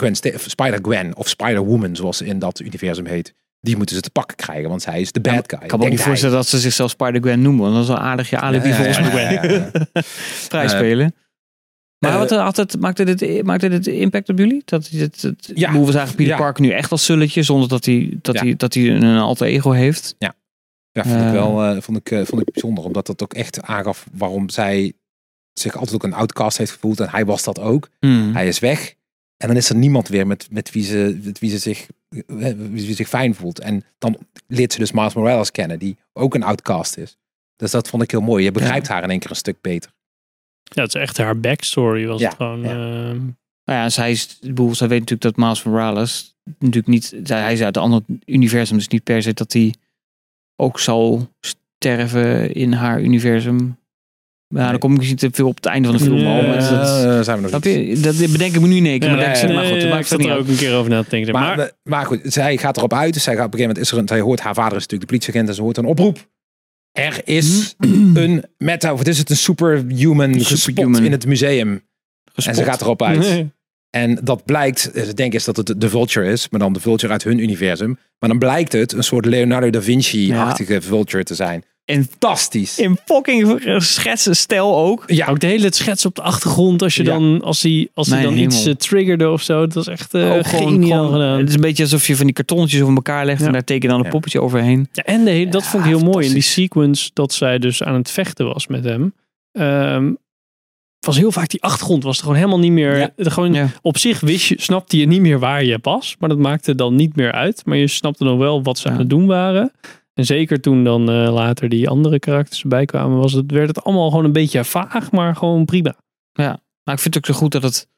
S3: Gwen, Sta- of Spider-Gwen of Spider-Woman, zoals ze in dat universum heet, die moeten ze te pakken krijgen, want zij is de bad guy.
S1: ik kan me ook niet
S3: hij.
S1: voorstellen dat ze zichzelf Spider-Gwen noemen. Want dat is wel aardig je alibi
S3: Ja,
S1: voor ons
S3: ja, ja, ja, ja.
S1: Vrijspelen. Maar
S3: eh,
S1: wat er altijd, maakte, dit, maakte dit impact op jullie? Dat dit, het,
S3: Ja.
S1: Hoe we zagen Peter
S3: Ja.
S1: Parker nu echt als zulletje. Zonder dat hij, dat
S3: Ja.
S1: hij, dat hij een alter ego heeft.
S3: Ja, vond ik
S1: Eh.
S3: wel eh, vond ik, eh, vond ik bijzonder. Omdat dat ook echt aangaf waarom zij zich altijd ook een outcast heeft gevoeld. En hij was dat ook.
S1: Hmm.
S3: Hij is weg. En dan is er niemand weer met, met, wie, ze, met wie, ze zich, wie ze zich fijn voelt. En dan leert ze dus Miles Morales kennen, die ook een outcast is. Dus dat vond ik heel mooi. Je begrijpt haar in één keer een stuk beter.
S2: Ja, het is echt haar backstory was
S3: Ja,
S2: het gewoon.
S3: ja.
S1: Nou ja, zij, is, bedoel, zij weet natuurlijk dat Miles Morales natuurlijk niet, zij, hij is uit een ander universum, dus niet per se dat hij ook zal sterven in haar universum. Ja,
S3: Nee.
S1: dan kom ik misschien te veel op het einde van de film al. maar dat,
S3: zijn we nog niet.
S1: je? Dat bedenk ik me nu in één keer. maar maar goed,
S2: nee,
S1: dat maakt
S2: zat
S1: het niet
S2: er ook een keer over na te denken.
S3: Maar,
S2: Maar,
S3: maar, goed, zij gaat erop uit. Dus zij gaat op een gegeven moment is er een, zij hoort haar vader is natuurlijk de politieagent en ze hoort een oproep. Er is een meta, of is het, een superhuman
S1: Superhuman.
S3: in het museum. En ze gaat erop uit. En dat blijkt, ze denken is dat het de Vulture is, maar dan de Vulture uit hun universum. Maar dan blijkt het een soort Leonardo da Vinci-achtige Vulture te zijn.
S1: En
S3: Fantastisch.
S1: in fucking schetsen stijl ook.
S3: Ja,
S2: Ook de hele schets op de achtergrond, als je
S3: Ja.
S2: dan, als hij, als hij dan iets eh, triggerde of zo. Dat was echt eh,
S1: gewoon-
S2: geniaal
S1: gewoon-
S2: gedaan.
S1: Het is een beetje alsof je van die kartonnetjes over elkaar legt
S2: Ja.
S1: en daar teken dan een
S3: Ja.
S1: poppetje overheen.
S2: Ja, en de hele, dat vond ik heel mooi. In die sequence dat zij dus aan het vechten was met hem. ehm, was heel vaak die achtergrond was er gewoon helemaal niet meer.
S3: Ja.
S2: de- Gewoon,
S1: Ja.
S2: Op zich wist je, snapte je niet meer waar je was. Maar dat maakte dan niet meer uit. Maar je snapte nog wel wat ze
S1: Ja.
S2: aan het doen waren. En zeker toen dan eh, later die andere karakters erbij kwamen, was het, werd het allemaal gewoon een beetje vaag, maar gewoon prima.
S1: Maar ik vind het ook zo goed dat het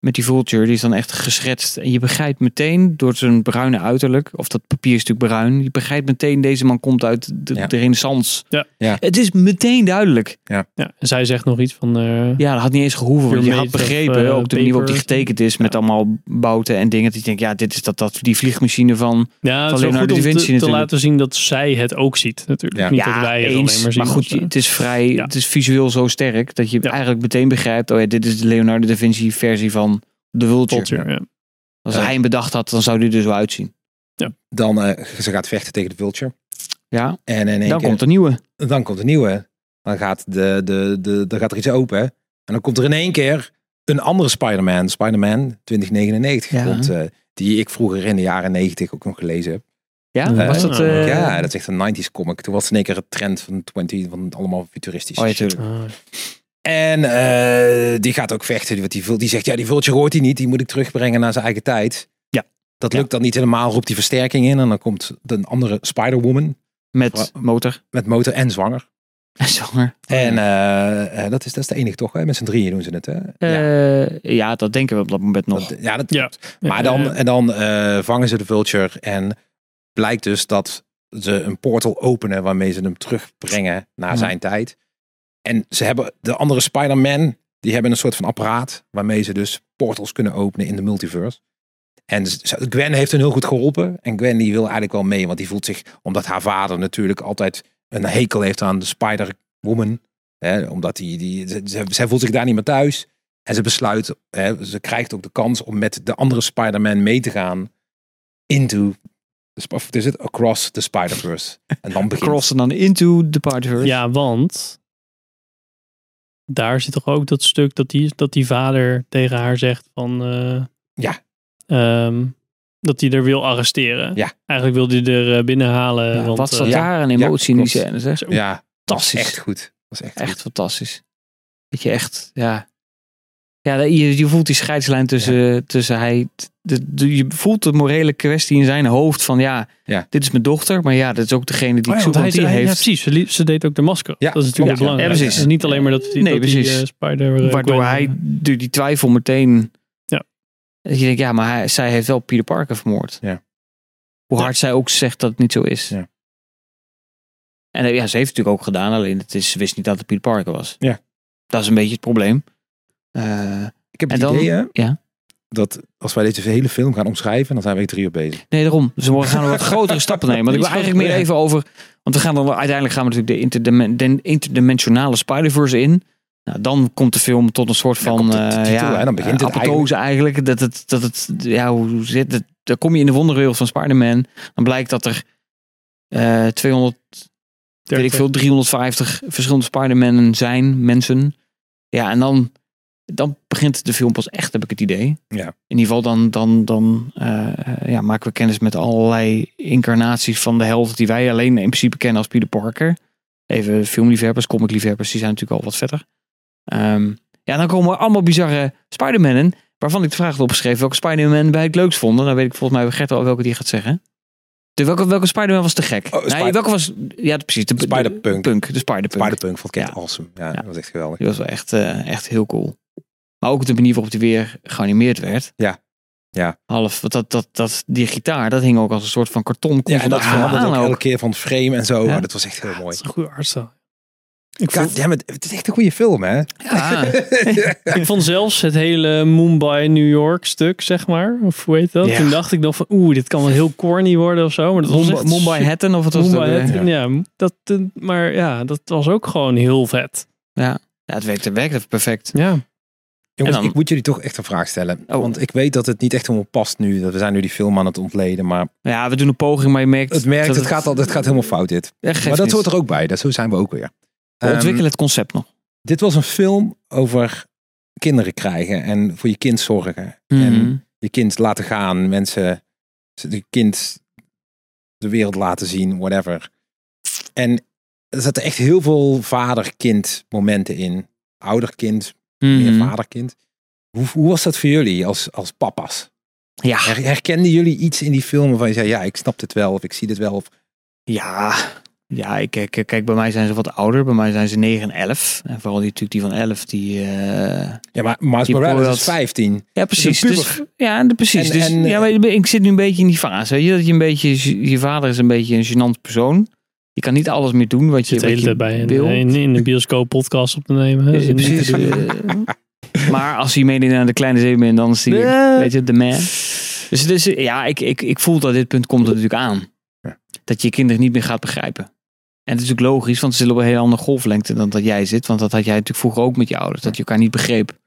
S1: met die vulture, die is dan echt geschetst. En je begrijpt meteen door zijn bruine uiterlijk, of dat papier is natuurlijk bruin. Je begrijpt meteen, deze man komt uit de,
S3: Ja.
S1: de renaissance.
S2: Ja.
S3: Ja.
S1: Het is meteen duidelijk.
S2: Ja, en zij zegt nog iets van. eh,
S1: Ja, dat had niet eens gehoeven. Want je had
S2: of,
S1: begrepen,
S2: eh,
S1: ook de manier waarop die getekend is, met allemaal bouten en dingen. Dat je denkt, ja, dit is dat, dat die vliegmachine van...
S2: Ja, het
S1: Van Leonardo
S2: goed
S1: da
S2: om
S1: Vinci
S2: te, te
S1: natuurlijk.
S2: laten zien dat zij het ook ziet natuurlijk.
S3: Ja.
S2: Niet
S1: ja,
S2: dat wij het
S1: eens.
S2: alleen maar zien.
S1: maar goed, het is vrij,
S2: Ja.
S1: het is visueel zo sterk dat je
S2: Ja.
S1: eigenlijk meteen begrijpt, oh ja, dit is de Leonardo da Vinci versie van de vulture.
S2: Vulture, ja.
S1: Als
S3: Ja.
S1: hij hem bedacht had, dan zou die er zo uitzien.
S3: dan uh, ze gaat vechten tegen de Vulture.
S1: Ja,
S3: En in één
S1: dan
S3: keer,
S1: komt een nieuwe.
S3: dan komt een nieuwe. Dan gaat, de, de, de, dan gaat er iets open. En dan komt er in één keer een andere Spider-Man. Spider-Man 2099
S1: Ja.
S3: komt. eh, die ik vroeger in de jaren 90 ook nog gelezen heb.
S1: Ja,
S2: Ja.
S1: was dat... eh,
S3: ja, dat is echt een 90s comic. Toen was het in één keer het trend van 20, van allemaal futuristisch.
S1: Oh ja,
S3: En eh, die gaat ook vechten. Die, die, die zegt, ja, die vultje hoort hij niet. Die moet ik terugbrengen naar zijn eigen tijd.
S1: Ja.
S3: Dat
S1: Ja.
S3: lukt dan niet helemaal. Roept die versterking in. En dan komt een andere Spider-Woman.
S1: Met motor.
S3: Met motor en zwanger.
S1: En zwanger.
S3: En eh, eh, dat, is, dat is de enige toch? Hè? Met z'n drieën doen ze het. Hè?
S1: ja. ja, dat denken we op dat moment nog.
S3: Dat, ja, dat
S2: Ja.
S3: klopt. Maar dan, en dan eh, vangen ze de vulture. En blijkt dus dat ze een portal openen. Waarmee ze hem terugbrengen naar
S1: Ja.
S3: zijn tijd. En ze hebben de andere Spider-Man. Die hebben een soort van apparaat. Waarmee ze dus portals kunnen openen in de multiverse. En Gwen heeft hen heel goed geholpen. En Gwen die wil eigenlijk wel mee. Want die voelt zich, omdat haar vader natuurlijk altijd een hekel heeft aan de Spider-Woman. Hè, omdat die, die, ze- ze- zij voelt zich daar niet meer thuis. En ze besluit, hè, ze krijgt ook de kans om met de andere Spider-Man mee te gaan. Into, of is het? Across the Spider-Verse. En dan begint
S1: Cross en dan into the Spider-Verse.
S2: Ja, want daar zit toch ook dat stuk dat die, dat die vader tegen haar zegt van... eh,
S3: Ja.
S2: ehm, dat hij er wil arresteren.
S3: Ja.
S2: Eigenlijk wil hij er eh, binnenhalen.
S1: Ja,
S2: want,
S1: wat zat
S2: eh,
S3: ja.
S1: daar een emotie in die scène, zeg.
S3: Ja,
S1: Fantastisch.
S3: echt goed. Was echt,
S1: Echt
S3: goed.
S1: fantastisch. Dat je echt, ja. Ja, je, je voelt die scheidslijn tussen, tussen hij. De, de- je voelt de morele kwestie in zijn hoofd van ja,
S3: Ja.
S1: dit is mijn dochter, maar ja, dit is ook degene die
S2: Oh
S1: ik
S2: ja,
S1: zoek,
S2: want
S1: want
S2: hij,
S1: die
S2: ja,
S1: heeft.
S2: precies. Ze, deed ook de masker.
S3: Ja,
S2: dat is natuurlijk belangrijk.
S1: Ja, precies.
S2: Het is niet alleen maar dat, die,
S1: Nee,
S2: dat die
S1: precies.
S2: eh, Spider... eh,
S1: Waardoor
S2: Gwen-
S1: hij door die twijfel meteen.
S2: Ja.
S1: Dat je denkt, ja, maar hij, zij heeft wel Peter Parker vermoord.
S3: Ja.
S1: Hoe hard zij ook zegt dat het niet zo is.
S3: Ja.
S1: En eh, ja, ze heeft het natuurlijk ook gedaan, alleen het is, ze wist niet dat het Peter Parker was.
S3: Ja.
S1: Dat is een beetje het probleem. Eh,
S3: Ik heb het idee hè,
S1: ja.
S3: Dat als wij deze hele film gaan omschrijven, dan zijn we drie uur bezig.
S1: Nee, daarom. Dus we gaan wat grotere stappen nemen. Want ik wil eigenlijk meer even over... Want we gaan dan uiteindelijk gaan we natuurlijk de, interdimen- de interdimensionale Spider-Verse in. Nou, dan komt de film tot een soort van... eh, ja,
S3: dan begint het
S1: apotheose eigenlijk. Dat het, dat het, ja, hoe zit het? Dan kom je in de wonderwereld van Spider-Man. Dan blijkt dat er eh 200, weet ik veel, 350 verschillende Spider-Mannen zijn, mensen. Ja, en dan, dan begint de film pas echt, heb ik het idee.
S3: Ja.
S1: In ieder geval dan, dan, dan eh, eh, ja, maken we kennis met allerlei incarnaties van de held die wij alleen in principe kennen als Peter Parker. Even filmliefhebbers, comicliefhebbers, die zijn natuurlijk al wat vetter. Ehm, ja, dan komen er allemaal bizarre Spider-Mannen. Waarvan ik de vraag had opgeschreven welke Spider-Man wij het leukst vonden. Dan weet ik volgens mij Gert al welke die gaat zeggen. De, welke welke Spider-Man was te gek?
S3: Oh,
S1: nee, welke was... Ja, precies. De, de-
S3: Spider-Punk.
S1: Punk, de Spider-Punk.
S3: Spider-Punk vond ik echt
S1: Ja.
S3: awesome. Ja,
S1: Ja.
S3: dat was echt geweldig.
S1: Die was wel echt, eh, echt heel cool. Maar ook de manier waarop die weer geanimeerd werd.
S3: Ja. Ja.
S1: Half, dat, dat, dat, die gitaar, dat hing ook als een soort van karton.
S3: Ja, en dat veranderde ook
S1: aan
S3: elke keer van het frame en zo.
S1: Ja.
S3: Oh, dat was echt heel mooi.
S2: Dat is een goede artstyle. Ik
S3: God
S2: vond,
S3: damn it, het is echt een goede film, hè?
S1: Ja,
S2: ik vond zelfs het hele Mumbai New York stuk, zeg maar. Of hoe heet dat?
S1: Ja.
S2: Toen dacht ik nog van, oeh, dit kan wel heel corny worden of zo. Maar dat was
S1: Mumbai,
S2: echt
S1: Mumbai Hatton of wat was het? Ook?
S2: Hatton, ja. Dat, eh, maar ja, dat was ook gewoon heel vet.
S1: Ja. ja, het werkte, werkte perfect.
S2: Ja.
S3: Jongens,
S1: En dan-
S3: ik moet jullie toch echt een vraag stellen.
S1: Oh.
S3: Want ik weet dat het niet echt helemaal past nu. Dat we zijn nu die film aan het ontleden. Maar
S1: Ja, we doen een poging, maar je merkt...
S3: het merkt, het gaat, al, het gaat helemaal fout dit.
S1: Ja,
S3: Maar dat hoort er ook bij. Dat, zo zijn we ook weer.
S1: We
S3: Ehm,
S1: ontwikkelen het concept nog.
S3: dit was een film over kinderen krijgen. En voor je kind zorgen. En
S1: Mhm.
S3: je kind laten gaan. Mensen, je kind de wereld laten zien. Whatever. En er zaten echt heel veel vader-kind momenten in. Ouder-kind, meer
S1: Mhm.
S3: vader-kind. Hoe, hoe was dat voor jullie als, als papa's?
S1: Ja,
S3: Her- herkenden jullie iets in die film waarvan je zei, ja, ik snap dit wel of ik zie dit wel? Of,
S1: ja. Ja, ik, kijk, kijk, bij mij zijn ze wat ouder. Bij mij zijn ze 9 en 11. En vooral die, natuurlijk die van 11, die... eh,
S3: ja, maar
S1: Die
S3: Morales is 15.
S1: Ja, precies. Dus, ja, de- precies.
S3: En-
S1: dus,
S3: en,
S1: ja, maar ik zit nu een beetje in die fase. Weet je, dat je een beetje, je vader is een beetje een gênant persoon. Je kan niet alles meer doen wat je,
S2: Zit de
S1: wat
S2: hele
S1: je
S2: tijd bij een,
S1: wil.
S2: in, in een bioscoop podcast op te nemen.
S1: Eh, precies. maar als hij meedeed naar de kleine zeemermin, dan is hij,
S2: Ja.
S1: weet je, de man. Dus, dus ja, ik, ik, ik voel dat dit punt komt er natuurlijk aan.
S3: Ja.
S1: Dat je je kinderen niet meer gaat begrijpen. En het is natuurlijk logisch, want ze zitten op een hele andere golflengte dan dat jij zit. Want dat had jij natuurlijk vroeger ook met je ouders, dat je elkaar niet begreep.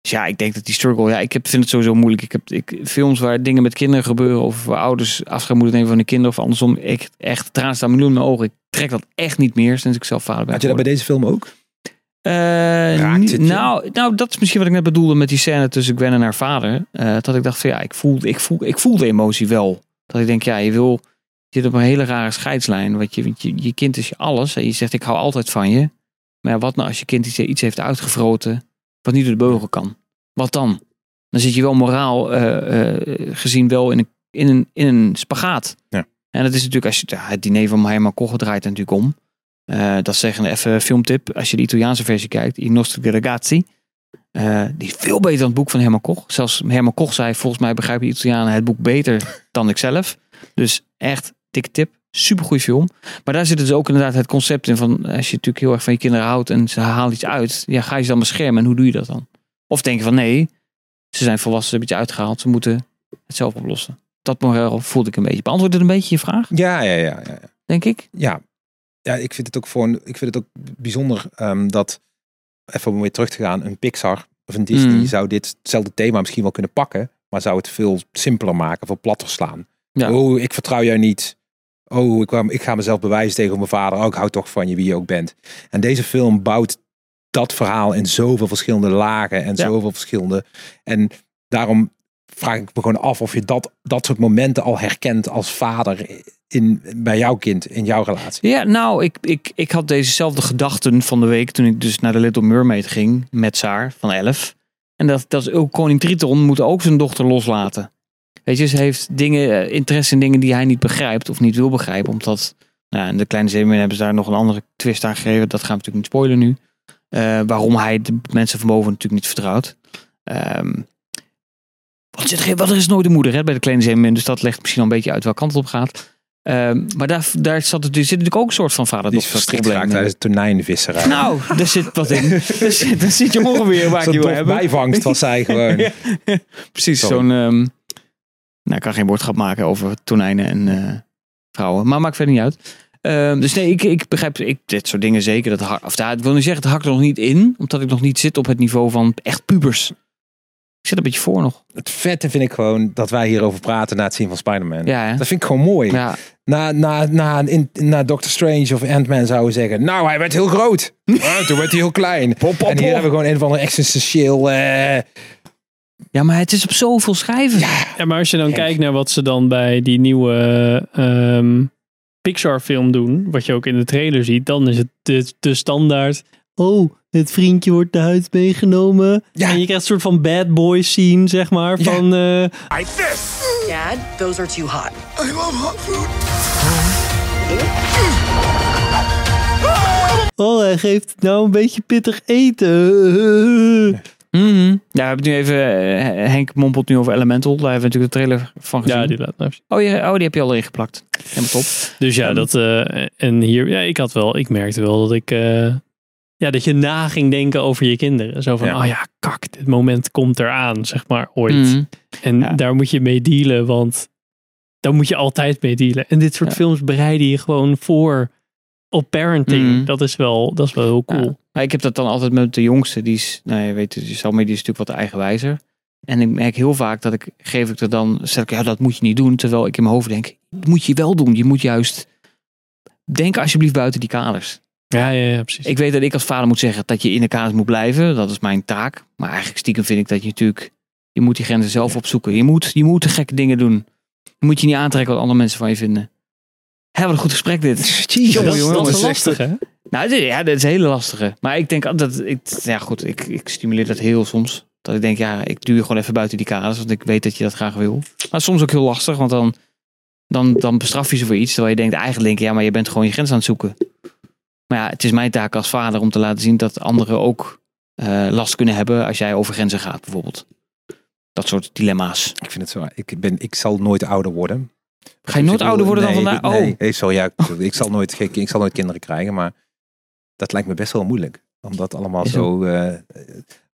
S1: Dus ja, ik denk dat die struggle, ja, ik heb, vind het sowieso moeilijk. Ik heb ik, films waar dingen met kinderen gebeuren, of waar ouders afscheid moeten nemen van hun kinderen, of andersom. Ik, echt, tranen staan miljoen in mijn ogen. Ik trek dat echt niet meer sinds ik zelf vader ben.
S3: Had je dat bij deze film ook?
S1: Eh,
S3: Raakt het
S1: nou, nou, dat is misschien wat ik net bedoelde met die scène tussen Gwen en haar vader. Eh, dat ik dacht van ja, ik voel, ik, voel, ik voel de emotie wel. Dat ik denk, ja, je wil, je zit op een hele rare scheidslijn. Want je, want je, je kind is je alles. En je zegt, ik hou altijd van je. Maar wat nou als je kind iets, iets heeft uitgevroten wat niet door de beugel kan? Wat dan? Dan zit je wel moraal eh, eh, gezien wel in een, in een, in een spagaat.
S3: Ja.
S1: En dat is natuurlijk, als je ja, het diner van Herman Koch draait natuurlijk om. Eh, dat zeggen even een filmtip. Als je de Italiaanse versie kijkt, I Nostri Ragazzi. eh, die is veel beter dan het boek van Herman Koch. Zelfs Herman Koch zei, volgens mij begrijpen de Italianen het boek beter dan ik zelf. Dus echt, dikke tip. Supergoeie film. Maar daar zit dus ook inderdaad het concept in van... als je natuurlijk heel erg van je kinderen houdt en ze halen iets uit... ja, ga je ze dan beschermen en hoe doe je dat dan? Of denk je van nee, ze zijn volwassen, ze hebben iets uitgehaald... ze moeten het zelf oplossen. Dat moreel voelde ik een beetje. Beantwoord het een beetje je vraag,
S3: Ja, ja, ja. ja.
S1: denk ik?
S3: ja, ja, ik vind het ook voor een, ik vind het ook bijzonder ehm, dat, even om weer terug te gaan, een Pixar of een Disney
S1: Mm.
S3: zou ditzelfde thema misschien wel kunnen pakken, maar zou het veel simpeler maken, veel platter slaan.
S1: Ja.
S3: Oh, ik vertrouw jou niet. Oh, ik, kwam, ik ga mezelf bewijzen tegen mijn vader. Oh, ik hou toch van je wie je ook bent. En deze film bouwt dat verhaal in zoveel verschillende lagen en
S1: Ja.
S3: zoveel verschillende. En daarom vraag ik me gewoon af of je dat, dat soort momenten al herkent als vader in, bij jouw kind, in jouw relatie.
S1: Ja, nou, ik, ik, ik had dezezelfde gedachten van de week toen ik dus naar de Little Mermaid ging met Saar van 11. En dat, dat is ook koning Triton moet ook zijn dochter loslaten. Weet je, ze heeft dingen, eh, interesse in dingen die hij niet begrijpt of niet wil begrijpen. Omdat, nou, in de kleine zeemermin hebben ze daar nog een andere twist aan gegeven. Dat gaan we natuurlijk niet spoilen nu. Eh, waarom hij de mensen van boven natuurlijk niet vertrouwt. Ehm want er, want er is nooit de moeder hè, bij de kleine zeemermin. Dus dat legt misschien al een beetje uit welke kant het op gaat. Ehm, maar daar, daar zat het, er zit natuurlijk ook een soort van
S3: Die is verstrikt geraakt tijdens de tonijnvisserij.
S1: Nou, daar zit wat in. daar, zit, daar zit je ongeveer waar je wil hebben.
S3: bijvangst was zij gewoon.
S1: Ja, Precies, zo'n... ehm, nou, ik kan geen woordgrap maken over tonijnen en eh, vrouwen. Maar maakt verder niet uit. Ehm, dus nee, ik, ik begrijp ik, dit soort dingen zeker. Dat, of, daar, ik wil niet zeggen, het hakt er nog niet in. Omdat ik nog niet zit op het niveau van echt pubers. Ik zit een beetje voor nog.
S3: Het vette vind ik gewoon dat wij hierover praten na het zien van Spider-Man.
S1: Ja, hè?
S3: Dat vind ik gewoon mooi.
S1: Ja,
S3: Na, na, na, in, na Doctor Strange of Ant-Man zouden zeggen... Nou, hij werd heel groot. Toen werd hij heel klein. en hier hebben we gewoon een van de existentieel... eh,
S1: ja, maar het is op zoveel schrijven.
S2: Ja, maar als je dan kijkt naar wat ze dan bij die nieuwe ehm, Pixar film doen, wat je ook in de trailer ziet, dan is het de, de standaard. oh, het vriendje wordt de huid meegenomen.
S3: Ja.
S2: En je krijgt een soort van bad boy scene, zeg maar.
S3: Ja.
S2: Van, eh,
S6: Dad, those are too hot.
S7: I love hot food.
S2: oh, hij geeft nou een beetje pittig eten.
S1: Mhm. Ja, we hebben nu even. eh, Henk mompelt nu over Elemental. Daar hebben we natuurlijk de trailer van gezien.
S2: Ja, die laat nou
S1: oh, oh, die heb je al erin geplakt. Helemaal top.
S2: Dus ja, dat, eh, en hier, ja, ik had wel, ik merkte wel dat ik, eh, ja, dat je na ging denken over je kinderen. Zo van,
S3: Ja.
S2: oh ja, kak, dit moment komt eraan, zeg maar, ooit.
S1: Mhm.
S2: En
S1: Ja.
S2: daar moet je mee dealen, want daar moet je altijd mee dealen. En dit soort
S1: Ja.
S2: films bereiden je gewoon voor op parenting.
S1: Mhm.
S2: Dat, is wel, dat is wel heel cool.
S1: Ja. Ik heb dat dan altijd met de jongste. Die is, nou je weet, die Salme die is natuurlijk wat eigenwijzer. En ik merk heel vaak dat ik, geef ik er dan, stel ik, ja dat moet je niet doen. Terwijl ik in mijn hoofd denk, dat moet je wel doen. Je moet juist, denk alsjeblieft buiten die kaders.
S2: Ja, ja, ja, precies.
S1: Ik weet dat ik als vader moet zeggen dat je in de kaders moet blijven. Dat is mijn taak. Maar eigenlijk stiekem vind ik dat je natuurlijk, je moet die grenzen zelf opzoeken. Je moet, je moet de gekke dingen doen. Je moet je niet aantrekken wat andere mensen van je vinden. Hé, wat een goed gesprek dit.
S2: dat,
S1: Jongen,
S2: dat is lastig, hè?
S1: Nou, dit- ja, dat is een hele lastige. Maar ik denk altijd, ik, ja goed, ik, ik stimuleer dat heel soms. Dat ik denk, ja, ik duw je gewoon even buiten die kaders, want ik weet dat je dat graag wil. Maar soms ook heel lastig, want dan, dan, dan bestraf je ze voor iets. Terwijl je denkt eigenlijk, ja, maar je bent gewoon je grens aan het zoeken. Maar ja, het is mijn taak als vader om te laten zien dat anderen ook eh, last kunnen hebben als jij over grenzen gaat, bijvoorbeeld. Dat soort dilemma's.
S3: Ik vind het zo. Ik, ben, ik zal nooit ouder worden.
S1: Ga je nooit ouder worden dan vandaag?
S3: Nee,
S1: Oh,
S3: nee, sorry. Ja, ik, zal nooit, ik zal nooit kinderen krijgen, maar dat lijkt me best wel moeilijk. Om dat allemaal
S1: Is
S3: zo... eh,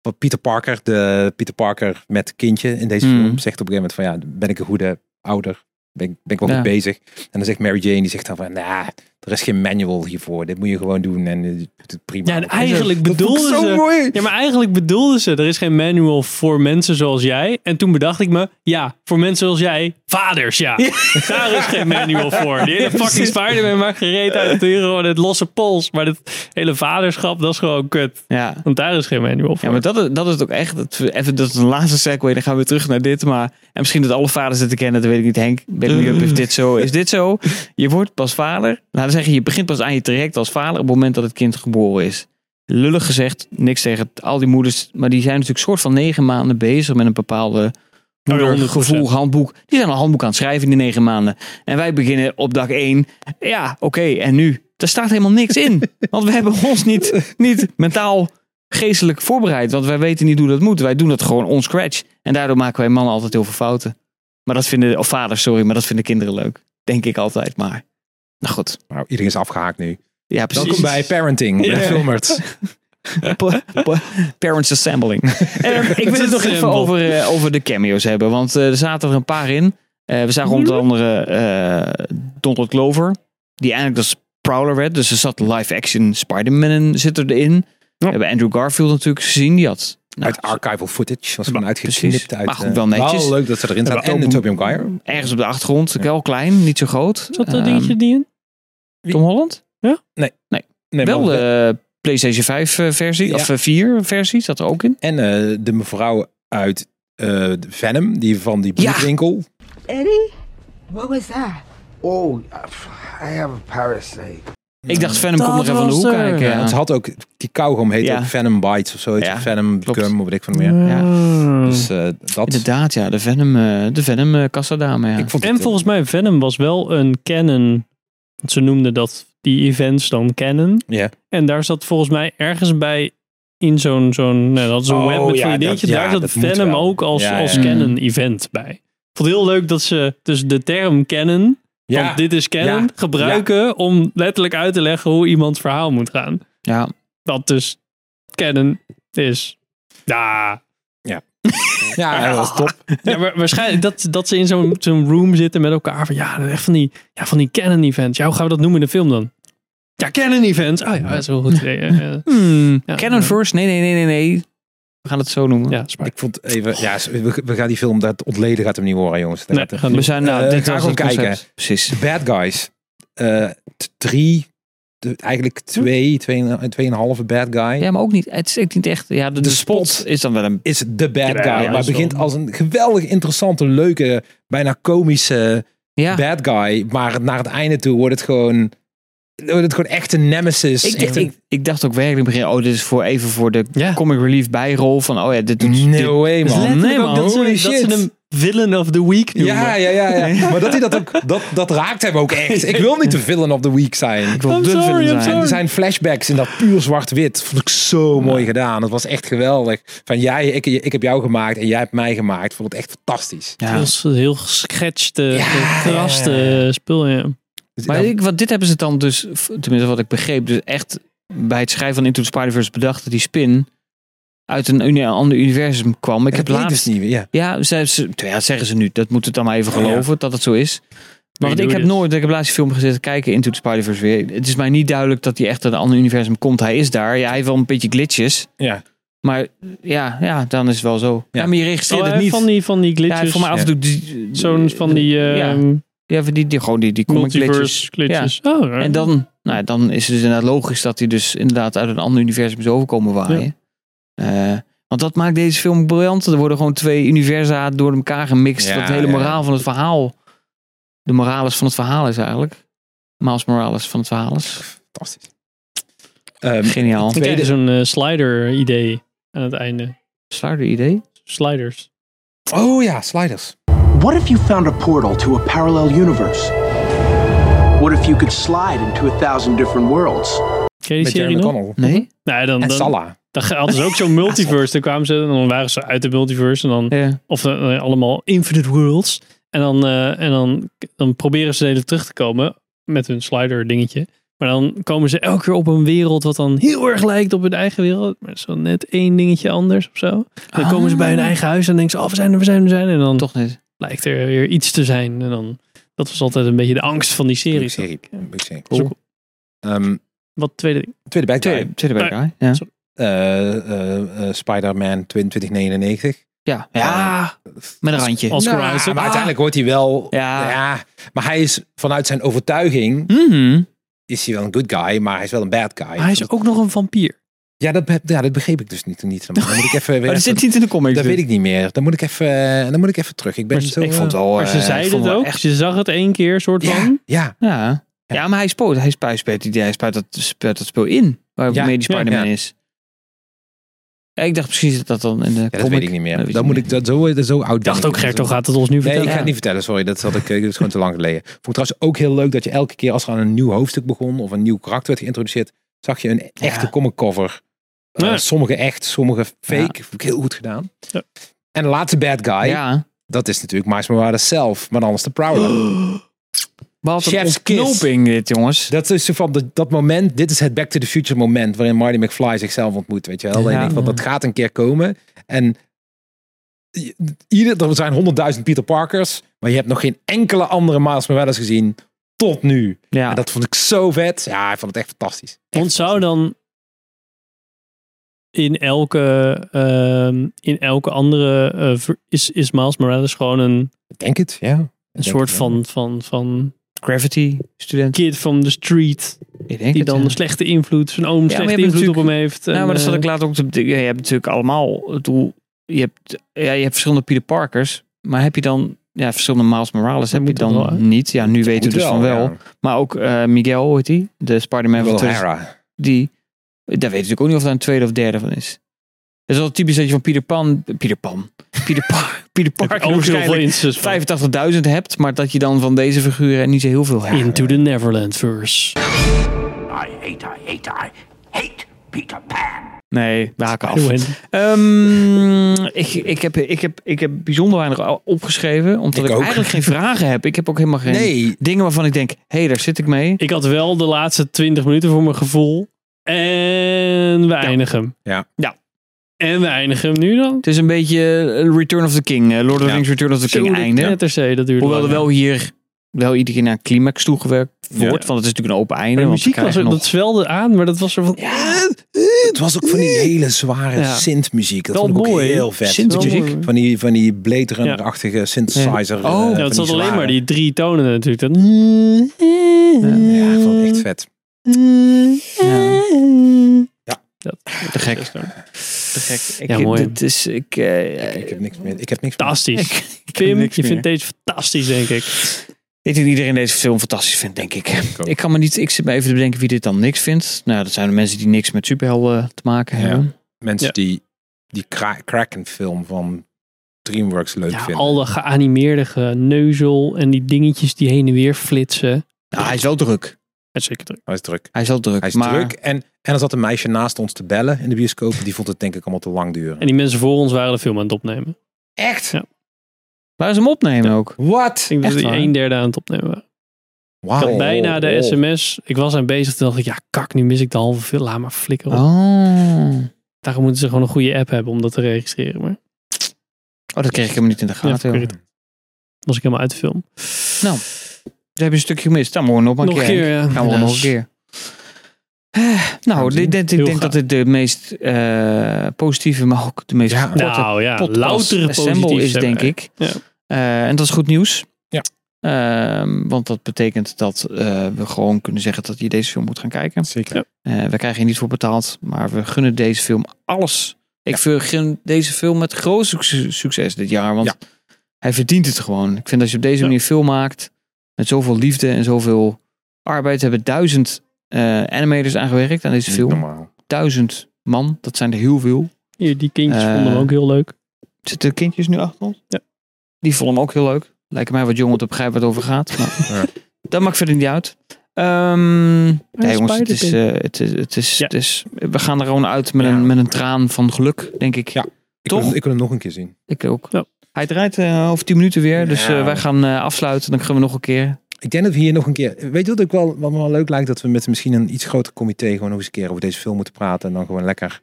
S3: wat Peter Parker, de Peter Parker met kindje in deze
S1: Hmm.
S3: film, zegt op een gegeven moment van ja, ben ik een goede ouder? Ben, ik- ben ik wel
S1: Ja.
S3: goed bezig? En dan zegt Mary Jane, die zegt dan van, nou, er is geen manual hiervoor. Dit moet je gewoon doen en het prima.
S2: Ja, en eigenlijk
S3: ik
S2: bedoelden ze...
S3: mooi.
S2: Ja, maar eigenlijk bedoelden ze, er is geen manual voor mensen zoals jij. En toen bedacht ik me, ja, voor mensen zoals jij, vaders, ja. Daar is geen manual voor. Die hele fucking Spider-Man maakt gereed uit het gewoon het losse pols. Maar dit hele vaderschap, dat is gewoon kut.
S1: ja.
S2: Want daar is geen manual voor.
S1: Ja, maar dat, is- dat is het ook echt. Dat, even, dat is een laatste segue. Dan gaan we weer terug naar dit. Maar, en misschien dat alle vaders het kennen. Dat weet ik niet. Henk, back me up. Is dit zo? Is dit zo? Je wordt pas vader. We zeggen, je begint pas aan je traject als vader. op het moment dat het kind geboren is. Lullig gezegd, niks tegen al die moeders. Maar die zijn natuurlijk soort van negen maanden bezig met een bepaalde
S2: Oh, ja, 100%.
S1: gevoel, handboek. Die zijn een handboek aan het schrijven in die negen maanden. En wij beginnen op dag één. Ja, oké, en nu? Er staat helemaal niks in. Want we hebben ons niet, niet mentaal geestelijk voorbereid. Want wij weten niet hoe dat moet. Wij doen dat gewoon on scratch. En daardoor maken wij mannen altijd heel veel fouten. Maar dat vinden, of vaders, sorry, maar dat vinden kinderen leuk. Denk ik altijd, maar. Nou goed.
S3: Nou, iedereen is afgehaakt nu.
S1: Ja, precies.
S3: Welkom bij Parenting,
S2: Ja.
S3: met Filmert.
S1: Pa- pa- Parents Assembling. En ik wil het nog even over, eh, over de cameo's hebben. Want eh, er zaten er een paar in. Eh, we zagen onder andere eh, Donald Glover. Die eigenlijk als Prowler werd. Dus er zat live action Spider-Man in, zit erin. We hebben Andrew Garfield natuurlijk gezien. Die had... nou,
S3: uit archival footage was gewoon uitgeknipt. Uit,
S1: Maar goed,
S3: eh,
S1: wel netjes.
S3: leuk dat ze erin
S1: Ja,
S3: zaten. En
S1: Tobey-
S3: Tobey Maguire.
S1: ergens op de achtergrond. Wel klein, niet zo groot.
S2: Zat dat
S1: Ehm,
S2: dingetje niet in?
S1: Tom Holland?
S3: Nee,
S1: wel
S3: maar-
S1: de PlayStation 5 eh, versie.
S3: Ja.
S1: Of eh, 4 versie zat er ook in.
S3: En eh, de mevrouw uit eh, Venom, die van die
S1: Ja.
S3: bloedwinkel.
S6: Eddie? What was that?
S5: Oh, I have a parasite.
S1: Ik dacht Venom
S2: Dat
S1: komt nog even van de hoek
S2: er.
S1: kijken.
S3: Ja,
S1: Ja.
S3: ze had ook, die kauwgom heet
S1: Ja.
S3: ook Venom Bites of zoiets.
S1: Ja,
S3: Venom
S1: klopt.
S3: Gum, of weet ik van meer.
S1: Ja.
S3: Dus eh, dat.
S1: Inderdaad, ja. De Venom, eh, de Venom eh, kassadame, ja.
S3: Ik vond
S2: En
S3: het,
S2: volgens mij, Venom was wel een canon. Want Ze noemden dat die events dan canon.
S3: Ja.
S2: En daar zat volgens mij ergens bij in zo'n zo'n nou, dat is een
S3: Oh,
S2: web met
S3: ja,
S2: dingetje.
S3: ja,
S2: daar zat
S3: dat
S2: Venom ook als,
S3: Ja,
S2: als canon event bij. Ik vond het heel leuk dat ze dus de term
S3: Ja.
S2: want dit is
S3: Ja.
S2: gebruiken om letterlijk uit te leggen hoe iemands verhaal moet gaan.
S1: ja.
S2: Dat dus canon is. Ja,
S3: Ja, dat was top.
S2: ja, maar waarschijnlijk dat, dat ze in zo'n zo'n room zitten met elkaar. Van ja, echt van die, ja, van die canon events. Ja, hoe gaan we dat noemen in de film dan? Ja, canon events. Oh ja, dat is wel goed. idee. Ja, ja.
S1: Hmm,
S2: Ja.
S1: Canon first? Nee, nee, nee, nee, nee. We gaan het zo noemen.
S2: Ja.
S3: Ik vond even, ja, we, we gaan die film, dat ontleden gaat hem niet horen, jongens. Dat
S2: Nee,
S3: gaat-
S2: gaan
S1: We zijn, nou,
S3: Eh,
S1: dit
S3: ga
S1: was
S3: gewoon
S1: het concept.
S3: kijken.
S1: Precies.
S3: The Bad Guys. Eh, t- drie, eigenlijk twee, twee, tweeënhalve bad guy.
S1: Ja, maar ook niet. Het is niet echt. Ja, de, de,
S3: De
S1: spot,
S3: spot.
S1: is dan wel een.
S3: Is de bad guy.
S2: ja,
S3: maar begint als een geweldig interessante, leuke, bijna komische
S1: Ja,
S3: bad guy. Maar naar het einde toe wordt het gewoon Dat het gewoon echt een nemesis.
S1: Ik,
S3: echt
S1: ik, ik dacht ook werkelijk in het begin, oh, dit is voor even voor de
S2: Ja.
S1: comic relief bijrol van, oh ja, dit doet...
S3: no way, man.
S1: Nee, man.
S2: dat, ze,
S3: Holy
S2: dat
S3: shit.
S2: ze hem villain of the week noemen.
S3: Ja, ja, ja, ja. Maar dat hij dat ook, dat, dat raakt hem ook echt. Ik wil niet de villain of the week zijn.
S1: ik wil
S2: I'm
S1: de
S2: sorry,
S1: villain
S2: I'm
S1: zijn.
S2: sorry.
S3: Er zijn flashbacks in dat puur zwart-wit. Vond ik zo mooi gedaan. Dat was echt geweldig. Van jij, ik, ik heb jou gemaakt en jij hebt mij gemaakt. Vond het echt fantastisch.
S1: Ja.
S2: Heel, heel eh,
S3: Ja,
S2: gekraste
S3: ja, ja.
S2: spul, ja.
S3: Dus
S1: Maar
S3: dan-
S1: ik, want dit hebben ze dan dus, tenminste wat ik begreep, dus echt bij het schrijven van Into the Spider-Verse bedacht dat die spin uit een, uni- ander universum kwam. Ik heb laatst...
S3: dus niet. Ja.
S1: Ja, ze, ze, ja, dat zeggen ze nu. Dat moet het dan maar even
S3: Ja, ja.
S1: geloven dat het zo is. Maar
S2: je
S1: ik heb nooit, ik heb laatst film gezeten kijken Into the Spider-Verse weer. Het is mij niet duidelijk dat hij echt uit een ander universum komt. Hij is daar. Ja, hij heeft wel een beetje glitches.
S3: Ja.
S1: Maar ja, ja dan is het wel zo. Ja,
S3: Ja.
S1: maar je registreert
S2: Oh,
S1: het niet.
S2: van die, van die
S1: ja,
S2: glitches.
S1: voor mij af en toe...
S2: Zo'n van die
S1: ja, ja, van die, die, gewoon die, die comic glitches.
S2: glitches. Oh, ja.
S1: En dan, nou, ja, dan is het dus inderdaad logisch dat hij dus inderdaad uit een ander universum is overkomen waaien. Eh, want dat maakt deze film briljant. Er worden gewoon twee universa door elkaar gemixt.
S3: Ja,
S1: de hele
S3: ja.
S1: moraal van het verhaal. De moralis van het verhaal is eigenlijk. Miles Morales van het verhaal is.
S3: Fantastisch. Ehm,
S1: Geniaal.
S2: Krijg je zo'n eh, slider idee aan het einde.
S1: Sluiter idee.
S2: Sliders.
S3: oh ja, sliders.
S10: What if you found a portal to a parallel universe? What if you could slide into a thousand different worlds?
S2: Ken je die
S3: Met
S2: serie
S3: Jeremy
S2: nog?
S3: Connell.
S1: Nee?
S2: Nee, dan,
S3: En
S2: dan,
S3: Salah.
S2: dan hadden ze ook zo'n multiverse. Dan kwamen ze en dan waren ze uit de multiverse. En dan,
S1: Ja.
S2: of eh, allemaal infinite worlds. En dan, eh, en dan, dan proberen ze even terug te komen met hun slider dingetje. Maar dan komen ze elke keer op een wereld wat dan heel erg lijkt op hun eigen wereld. Maar zo net één dingetje anders of zo. Dan komen ze bij hun eigen huis en denken ze, oh we zijn er, we zijn er, we zijn er. En dan
S1: Toch niet.
S2: Lijkt er weer iets te zijn. En dan, dat was altijd een beetje de angst van die serie.
S3: Serie.
S2: Is ook-
S3: Ehm,
S2: Wat tweede ding.
S3: tweede bad guy.
S1: Tweede, tweede bad
S2: Nee.
S1: guy. Ja.
S3: Eh, eh, eh, Spider-Man 2099.
S1: Ja. ja. Met een randje.
S3: Nou,
S2: Isaac.
S3: maar uiteindelijk wordt hij wel...
S1: Ja.
S3: Ja. Maar hij is vanuit zijn overtuiging...
S1: Mhm.
S3: is hij wel een good guy, maar hij is wel een bad guy.
S2: Maar hij is ook nog een vampier.
S3: Ja, dat, ja, dat begreep ik dus niet. niet. Dan moet ik even...
S1: Maar dat zit niet in de comics.
S3: dat
S1: dus.
S3: weet ik niet meer. Dan moet ik even, dan moet ik even terug. Ik ben
S2: Maar
S3: zo...
S1: Ik vond het
S3: eh.
S2: Maar ze
S1: eh,
S2: zeiden het ook.
S1: Echt,
S2: Je zag het één keer, soort
S3: Ja,
S2: van.
S3: ja.
S1: ja. ja, maar hij spoot. Hij spuit, spuit, hij spuit dat, spuit dat speel in. Waarmee
S3: Ja,
S1: die Spider-Man
S3: ja.
S1: is. Ja, ik dacht precies dat dat dan in de
S3: Ja, dat weet ik niet meer.
S1: Dat
S3: dan moet ik dat zo, dat zo oud
S2: dacht ook. Gerto gaat het ons nu
S3: Nee,
S2: vertellen.
S3: ik ga het niet vertellen, sorry. Dat, had ik, eh, dat is gewoon te lang geleden. Vond ik trouwens ook heel leuk dat je elke keer als er aan een nieuw hoofdstuk begon of een nieuw karakter werd geïntroduceerd, zag je een echte comic cover. Eh,
S2: Ja.
S3: sommige echt, sommige fake. Vond ik heel goed gedaan.
S2: Ja.
S3: En de laatste bad guy,
S1: Ja.
S3: dat is natuurlijk Miles Morales zelf, maar dan is de Prowler.
S1: Wat een
S3: Chef's kiss.
S1: ontknoping dit, jongens.
S3: Dat is zo van dat, dat moment, dit is het Back to the Future moment waarin Marty McFly zichzelf ontmoet, weet je wel.
S1: Ja.
S3: van, dat gaat een keer komen. En ieder, er zijn honderdduizend Peter Parkers, maar je hebt nog geen enkele andere Miles Morales gezien tot nu.
S1: Ja.
S3: En dat vond ik zo vet. Ja, ik vond het echt fantastisch. Echt
S2: Want zou dan in elke, ehm, in elke andere eh, ver- is, is Miles Morales gewoon een,
S3: Ik denk het, ja.
S2: een soort
S3: het wel.
S2: van, van, van
S1: Gravity student.
S2: kid from the street.
S1: Ik denk
S2: Die
S1: het,
S2: dan
S1: ja.
S2: een slechte invloed, zijn oom slechte invloed op hem heeft.
S1: Nou,
S2: en,
S1: maar dat zat
S2: eh,
S1: ik later ook te je hebt natuurlijk allemaal het doel. Je hebt, ja, je hebt verschillende Peter Parkers. Maar heb je dan ja, verschillende Miles Morales? Heb je dan
S2: wel,
S1: niet? Ja, nu weten we dus van wel.
S3: ja.
S1: Maar ook eh, Miguel, heet die? De Spider-Man van
S3: Will
S1: 2000.
S3: Hara.
S1: Die, daar weet je natuurlijk ook niet of daar een tweede of derde van is. Het is wel typisch dat je van Peter Pan... Peter Pan. Peter, pa, Peter Parker
S2: ook heel veel
S1: waarschijnlijk
S2: instances van.
S1: 85.000 hebt. Maar dat je dan van deze figuren niet zo heel veel hebt.
S2: Into the Neverland verse.
S11: I hate, I hate, I hate Peter Pan.
S1: Nee, we haken af. Ehm, ik, ik, heb, ik, heb, ik heb bijzonder weinig opgeschreven. Omdat
S3: Ik
S1: ik, eigenlijk geen vragen heb. Ik heb ook helemaal geen
S3: Nee,
S1: dingen waarvan ik denk... Hé, hey, daar zit ik mee.
S2: Ik had wel de laatste 20 minuten voor mijn gevoel. En we eindigen hem.
S3: Ja.
S1: Ja.
S2: En we eindigen hem nu dan.
S1: Het is een beetje eh, Return of the King. eh, Lord of the
S3: Ja.
S1: Rings Return of the King einde.
S2: knetterzee, dat duurde
S1: Hoewel er wel hier wel iedere keer naar een climax toegewerkt wordt.
S3: Ja.
S1: Want het is natuurlijk een open einde.
S2: Maar de muziek was er,
S1: nog-
S2: dat zwelde aan, maar dat was er van...
S3: het was ook van die hele zware
S2: Ja.
S3: synthmuziek. Dat
S2: Wel
S3: vond ik ook
S2: mooi, hè?
S3: heel vet.
S1: Synthmuziek?
S3: Van die, van die Blade Runner-achtige synthesizer.
S1: Ja. Oh.
S3: eh,
S2: Ja,
S3: van
S2: het zat alleen maar die drie tonen natuurlijk. Dat...
S3: Ja, ik vond het echt vet.
S1: Te gek. Te gek. Ik,
S2: Ja, mooi.
S1: Dit is, ik, eh,
S3: Ik heb niks meer. Ik heb niks meer.
S2: Fantastisch.
S1: ik, ik heb
S2: Pim,
S1: niks
S2: je
S1: meer.
S2: vindt deze fantastisch, denk ik.
S1: Ik denk dat iedereen deze film fantastisch vindt, denk ik. Ik kan me niet, ik zit me even te bedenken wie dit dan niks vindt. Nou, dat zijn de mensen die niks met superhelden te maken
S3: Ja.
S1: hebben.
S3: Mensen
S2: Ja.
S3: die die Kra- Kraken film van DreamWorks leuk
S2: Ja,
S3: vinden.
S2: al de geanimeerde geneuzel en die dingetjes die heen en weer flitsen.
S1: Nou, hij is wel druk.
S2: Het is zeker druk.
S3: Hij is druk.
S1: Hij is wel druk.
S3: Hij is
S1: maar
S3: druk. En, en er zat een meisje naast ons te bellen in de bioscoop. Die vond het denk ik allemaal te lang duren.
S2: En die mensen voor ons waren de film aan het opnemen.
S3: Echt?
S2: Ja.
S1: waar ze hem opnemen ook.
S3: Wat?
S2: Ik denk dat die een derde aan het opnemen waren.
S3: Wauw.
S2: Ik had bijna de
S3: Oh.
S2: sms. Ik was aan bezig. Toen dacht ik, ja kak, nu mis ik de halve film. Laat maar flikkeren. op.
S1: Oh.
S2: Daarom moeten ze gewoon een goede app hebben om dat te registreren. Maar
S1: Oh, dat kreeg ik helemaal niet in de
S2: ja,
S1: gaten.
S2: het. was ik helemaal uit de film.
S1: nou, heb je een stukje gemist. Dan moeten we nog maar een keer.
S2: keer, ja.
S1: Gaan we nog een keer. Eh, nou, dit, dit- ik
S2: Heel
S1: denk dat dit de meest eh, positieve, maar ook de meest
S3: Ja.
S1: korte
S2: Nou ja, loutere
S1: assemble is, denk ik.
S2: Ja.
S1: Eh, en dat is goed nieuws.
S3: Ja.
S1: Ehm, want dat betekent dat we gewoon kunnen zeggen dat je deze film moet gaan kijken.
S3: Zeker.
S1: We krijgen hier niet voor betaald, maar we gunnen deze film alles. Ik gun deze film met groot succes, dit jaar, want hij verdient het gewoon. Ik vind als je op deze manier film maakt, met zoveel liefde en zoveel arbeid, hebben duizend eh, animators aangewerkt aan deze
S3: Niet
S1: film.
S3: normaal.
S1: Duizend man, dat zijn er heel veel.
S2: Hier, die kindjes
S1: Eh,
S2: vonden hem ook heel leuk.
S1: Zitten kindjes nu achter ons?
S2: Ja.
S1: Die vonden hem ook heel leuk. Lijken mij wat jong om te begrijpen waar het over gaat. Maar
S3: Ja.
S1: Dat maakt verder niet uit. Ehm ja,
S2: Een
S1: jongens, het is, eh, het is, het is,
S2: Ja.
S1: het is, we gaan er gewoon uit met,
S3: Ja.
S1: een, met een traan van geluk, denk ik.
S3: Ja. Ik
S1: Toch?
S3: wil, hem- ik wil hem nog een keer zien.
S1: Ik ook.
S2: Ja.
S1: Hij draait eh, over 10 minuten weer, dus
S3: Ja.
S1: eh, wij gaan eh, afsluiten. Dan gaan we nog een keer.
S3: Ik denk dat we hier nog een keer... Weet je wat ook wel, wat me wel leuk lijkt? Dat we met misschien een iets groter comité gewoon nog eens een keer over deze film moeten praten. En dan gewoon lekker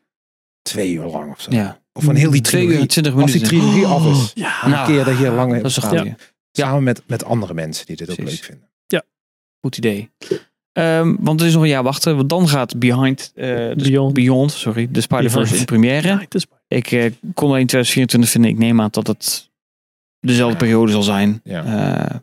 S3: twee uur lang of zo.
S1: Ja.
S3: Of van heel die
S1: Twee uur
S3: trilogie.
S1: en 20
S3: Als die
S1: minuten.
S3: trilogie af is.
S2: Ja,
S1: Nou,
S3: een keer dat hier lang
S1: dat is een
S3: praten.
S1: goeie.
S3: Samen met, met andere mensen die dit ook
S1: Precies.
S3: leuk vinden.
S1: Goed idee. Ehm, want er is nog een jaar wachten. Want dan gaat Behind, eh, de-
S2: Beyond.
S1: Beyond sorry, de Spider-Verse in première.
S2: Ja, het
S1: Ik eh, kon alleen 2024 vinden. Ik neem aan dat het dezelfde
S3: Ja.
S1: periode zal zijn.
S3: Ja.
S1: Eh,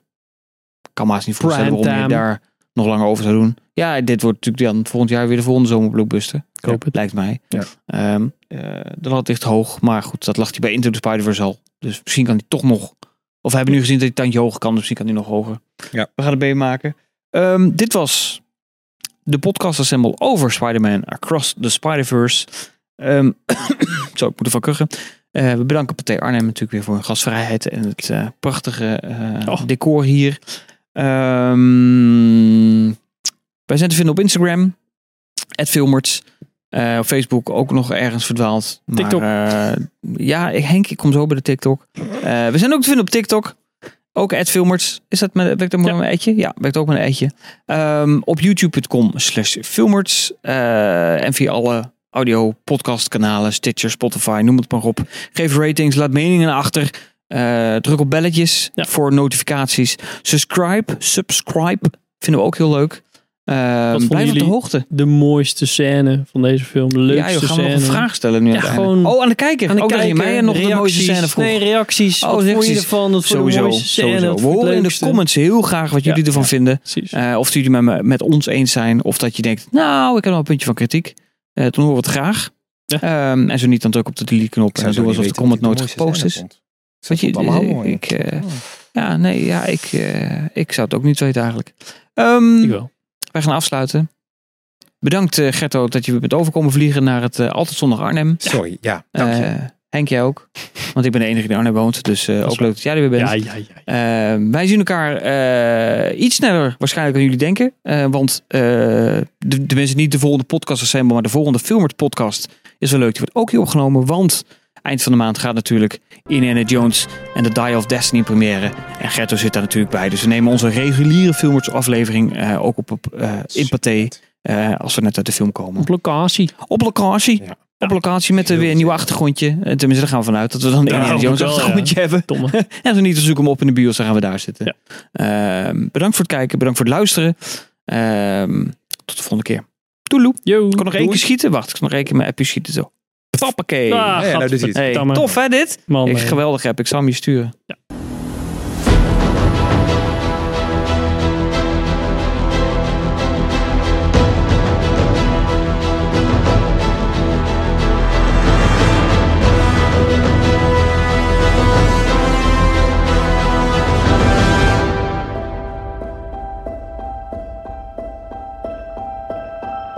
S1: kan maar eens niet voorstellen waarom je daar nog langer over zou doen. Ja, dit wordt natuurlijk dan volgend jaar weer de volgende zomerblockbuster.
S2: Ik hoop het.
S1: Lijkt mij.
S3: Ja.
S1: Ehm, eh, de lat ligt hoog. Maar goed, dat lag hij bij Into the Spider-Verse al. Dus misschien kan hij toch nog... Of we hebben nu gezien dat hij tandje hoger kan. Dus misschien kan hij nog hoger.
S3: Ja.
S1: We gaan het meemaken. Ehm, dit was de podcast assemble over Spider-Man Across the Spider-Verse. Ehm zo, ik moet ervan kuchen. Eh, we bedanken Pathé Arnhem natuurlijk weer voor hun gastvrijheid en het eh, prachtige eh,
S2: Oh.
S1: decor hier. Ehm, wij zijn te vinden op Instagram, @filmerts. Op Facebook ook nog ergens verdwaald. Maar,
S2: TikTok.
S1: ja, ik- Henk, ik kom zo bij de TikTok. We zijn ook te vinden op TikTok. Ook Filmerts. Is dat met, werkt dat met
S2: Ja.
S1: een eitje? Ja, werkt ook met een eitje. Ehm, op youtube.com slash filmerts. En via alle audio podcast kanalen, Stitcher, Spotify, noem het maar op. Geef ratings, laat meningen achter. Eh, druk op belletjes
S2: Ja.
S1: voor notificaties. Subscribe, subscribe. Vinden we ook heel leuk.
S2: Vonden
S1: blijf op de hoogte.
S2: De mooiste scène van deze film. De
S1: Ja,
S2: leukste
S1: gaan we nog
S2: scène.
S1: een vraag stellen nu
S2: Ja, gewoon
S1: Oh, aan de kijker.
S2: Aan de
S1: ook dat je
S2: kijker,
S1: mij nog de mooiste
S2: reacties.
S1: scène vroeg.
S2: Nee, reacties.
S1: Oh,
S2: wat vond je
S1: reacties.
S2: ervan? Wat je de
S1: Sowieso,
S2: mooiste scène?
S1: sowieso. We horen in de comments heel graag wat
S2: Ja.
S1: jullie ervan vinden. Eh, of jullie met, me- met ons eens zijn. Of dat je denkt, nou, ik heb nog een puntje van kritiek. Eh dan horen we het graag.
S2: Ja.
S1: Ehm, en zo niet, dan druk op de delete knop. En we alsof de comment nooit gepost is.
S3: Wat
S1: je-
S3: allemaal
S1: eh,
S3: mooi.
S1: ik, eh, Ja, nee, ja, ik, eh, ik zou het ook niet weten eigenlijk. Ehm,
S2: Ik wel.
S1: wij gaan afsluiten. Bedankt eh, Gerto dat je weer bent overkomen vliegen naar het eh, Altijd Zondag Arnhem.
S3: Sorry, ja. Dank je.
S1: Henk, jij ook. Want ik ben de enige die in Arnhem woont. Dus
S2: is
S1: ook leuk dat jij er weer bent.
S2: Ja, ja, ja.
S1: Eh, wij zien elkaar eh, iets sneller waarschijnlijk dan jullie denken. Want de, de mensen niet de volgende podcast assemble, maar de volgende Filmers podcast is wel leuk. Die wordt ook hier opgenomen. Want eind van de maand gaat natuurlijk Indiana Jones en The Die of Destiny in première. En Gerto zit daar natuurlijk bij. Dus we nemen onze reguliere Filmers aflevering ook op, op in Pathé. als we net uit de film komen.
S2: Op locatie.
S1: Op locatie.
S3: Ja.
S1: Op locatie met een weer een nieuw achtergrondje. Eh, Tenminste, daar gaan we vanuit dat we dan een Indiana Jones achtergrondje hebben.
S2: Domme.
S1: En zo niet, dan zoeken we hem op in de bios, dan gaan we daar zitten. Ehm, bedankt voor het kijken, bedankt voor het luisteren. Ehm, tot de volgende keer. Toeloe.
S2: Yo.
S1: Ik kan nog één keer schieten. Wacht, ik zal nog één keer mijn appje schieten zo. Hoppakee.
S2: Ah,
S3: Ja, nou.
S1: Hey, tof hè dit?
S2: Man,
S1: ik,
S2: eh,
S1: geweldig heb. Ik zal hem je sturen.
S2: Ja.